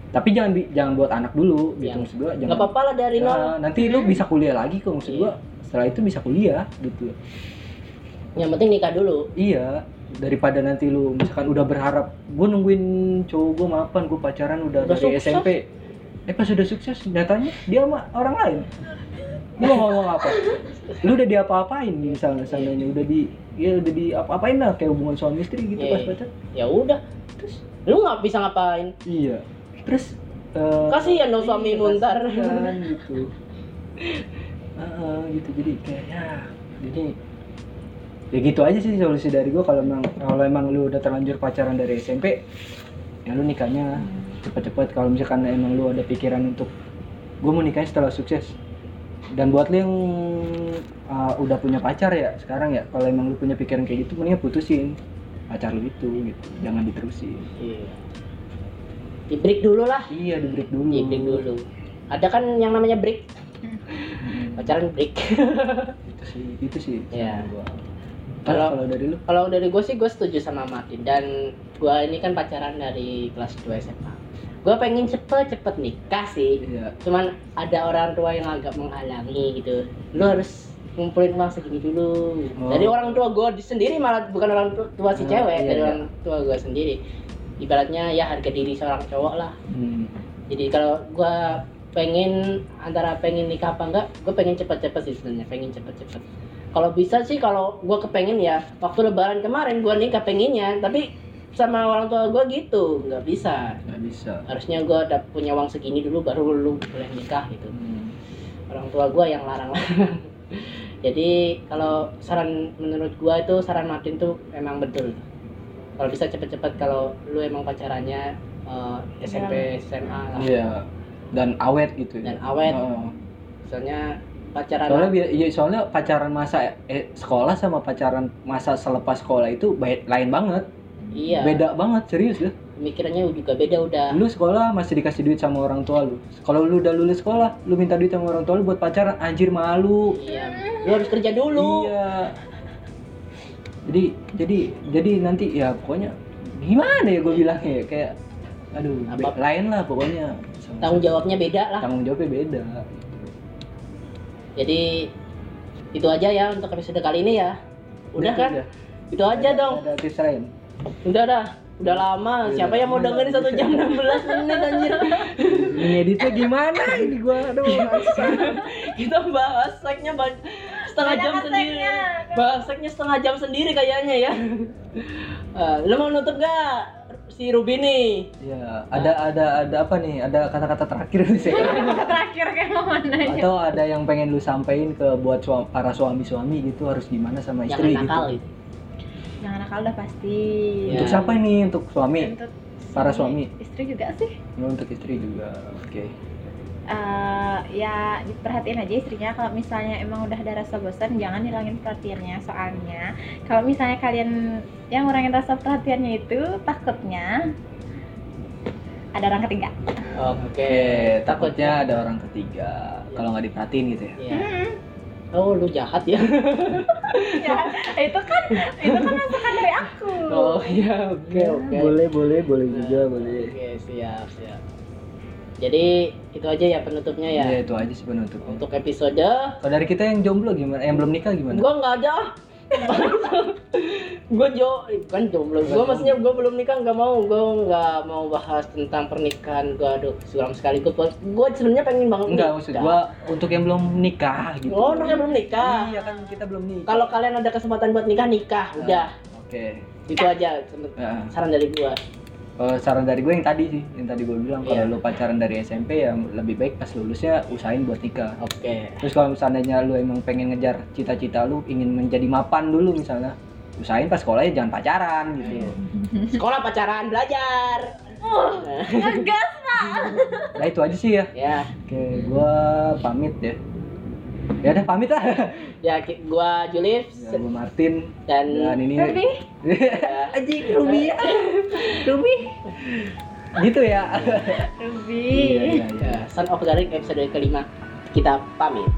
tapi jangan bi- jangan buat anak dulu gitu Iya. maksud gua jangan Gak apa-apa lah dari Ya, nol. nanti lu bisa kuliah lagi kok maksud Iya. gua setelah itu bisa kuliah gitu Yang penting nikah dulu. iya daripada nanti lu misalkan udah berharap gua nungguin cowok gua mapan gua pacaran udah, Udah dari sukses. SMP eh pas udah sukses nyatanya dia sama orang lain lu mau ngomong apa lu udah diapa-apain misalnya seandainya udah di ya udah di apa-apain lah kayak hubungan suami istri gitu Iya. pas pacaran Ya udah. Terus lu nggak bisa ngapain? iya terus eh, Kasihan dong iya, ntar. kasihan gitu Heeh, gitu jadi kayak ya jadi ya gitu aja sih solusi dari gua kalau emang kalau emang lu udah terlanjur pacaran dari SMP ya lu nikahnya cepet-cepet kalau misalkan emang lu ada pikiran untuk gue mau nikahnya setelah sukses dan buat lu yang uh, udah punya pacar ya sekarang ya kalau emang lu punya pikiran kayak gitu mendingan putusin pacar lu itu gitu jangan diterusin Iya. Di break dulu lah. iya di break dulu Di break dulu. Ada kan yang namanya break. Pacaran break. itu sih itu sih Iya. gua. Kalau- kalau dari lu Kalau dari gue sih gue setuju sama Martin dan gue ini kan pacaran dari kelas 2 SMA. Gue pengen cepet-cepet nikah sih. iya Cuman ada orang tua yang agak menghalangi gitu. Lu harus ngumpulin uang segini dulu. Oh. Dari orang tua gue sendiri malah bukan orang tu- tua si Oh, cewek, iya, dari iya. orang tua gue sendiri. Ibaratnya ya harga diri seorang cowok lah. hmm. Jadi kalau gue pengen antara pengen nikah apa enggak, gue pengen cepet-cepet sih sebenarnya, pengen cepet-cepet. Kalau bisa sih kalau gue kepengen ya waktu lebaran kemarin gue nikah pengennya, tapi sama orang tua gue gitu nggak bisa. nggak bisa Harusnya gue udah punya uang segini dulu baru lu boleh nikah gitu. Hmm. Orang tua gue yang larang. Jadi kalau saran menurut gue itu saran Martin tuh emang betul. Kalau bisa cepet-cepet kalau lu emang pacarannya eh, SMP SMA lah. iya dan awet gitu Dan awet. Oh. Misalnya pacaran soalnya iya, soalnya pacaran masa eh, sekolah sama pacaran masa selepas sekolah itu baik lain banget. Iya. Beda banget serius deh pemikirannya juga beda udah. Lu sekolah masih dikasih duit sama orang tua lu. Kalau lu udah lulus sekolah lu minta duit sama orang tua lu buat pacaran anjir malu. Iya. Lu harus kerja dulu. Iya. Jadi jadi jadi nanti ya pokoknya gimana ya gue bilangnya ya kayak aduh Apa- lain lah pokoknya. Sama- tanggung jawabnya beda lah. Tanggung jawabnya beda jadi itu aja ya untuk episode kali ini ya. Udah kan? Udah. itu aja dong. ada tips lain. Udah dah. Udah lama. Udah. siapa yang mau dengerin satu jam 16 menit anjir? Ngeditnya gimana ini gua? Aduh kita bahas seknya setengah jam sendiri. Bahas seknya setengah jam sendiri kayaknya ya. Eh, lu mau nutup gak si Ruby nih. Ya ada ada ada apa nih? Ada kata-kata terakhir nih saya terakhir kayak mau nanya. Atau ada yang pengen lu sampein ke buat suam- para suami-suami gitu harus gimana sama jangan istri nakal gitu? gitu. Jangan nakal udah pasti. Ya. untuk siapa ini? Untuk suami? Untuk para suami? istri juga sih. Ya, untuk istri juga oke Eh, ya diperhatiin aja istrinya kalau misalnya emang udah ada rasa bosan jangan hilangin perhatiannya soalnya kalau misalnya kalian yang ngurangin rasa perhatiannya itu takutnya ada orang ketiga oke takutnya ada orang ketiga kalau nggak diperhatiin gitu ya Iya. Oh, lu jahat ya? ya itu kan itu kan masukan dari aku Oh iya, oke oke. boleh boleh boleh juga boleh Oke, siap siap. Jadi itu aja ya penutupnya ya. ya itu aja sih penutupnya Untuk episode. Kalau dari kita yang jomblo gimana? Yang belum nikah gimana? Gua nggak ada. gue jo kan jomblo. Gue maksudnya gue belum nikah nggak mau. Gue nggak mau bahas tentang pernikahan gue aduh suram sekali. Gue gue sebenarnya pengen banget enggak maksud gua untuk yang belum nikah gitu. Oh mereka belum nikah? Iya kan kita belum nikah. Kalau kalian ada kesempatan buat nikah nikah. Udah. oke. Itu aja Ya. saran dari gue Kalau saran dari gue yang tadi sih, yang tadi gue bilang kalau Iya. lu pacaran dari SMP ya lebih baik pas lulusnya usahain buat nikah. oke Terus kalau misalnya lu emang pengen ngejar cita-cita lu, ingin menjadi mapan dulu misalnya, usahain pas sekolahnya jangan pacaran gitu. sekolah pacaran belajar ngegas Nah itu aja sih ya. ya Oke, gua pamit ya. Ya udah pamit lah. ya gua Julif Ya, gua Martin dan dan ini Ruby ya, Anjing Ruby. Ruby. gitu ya. Ruby Iya, iya, iya. ya, Son of Garik episode kelima kita pamit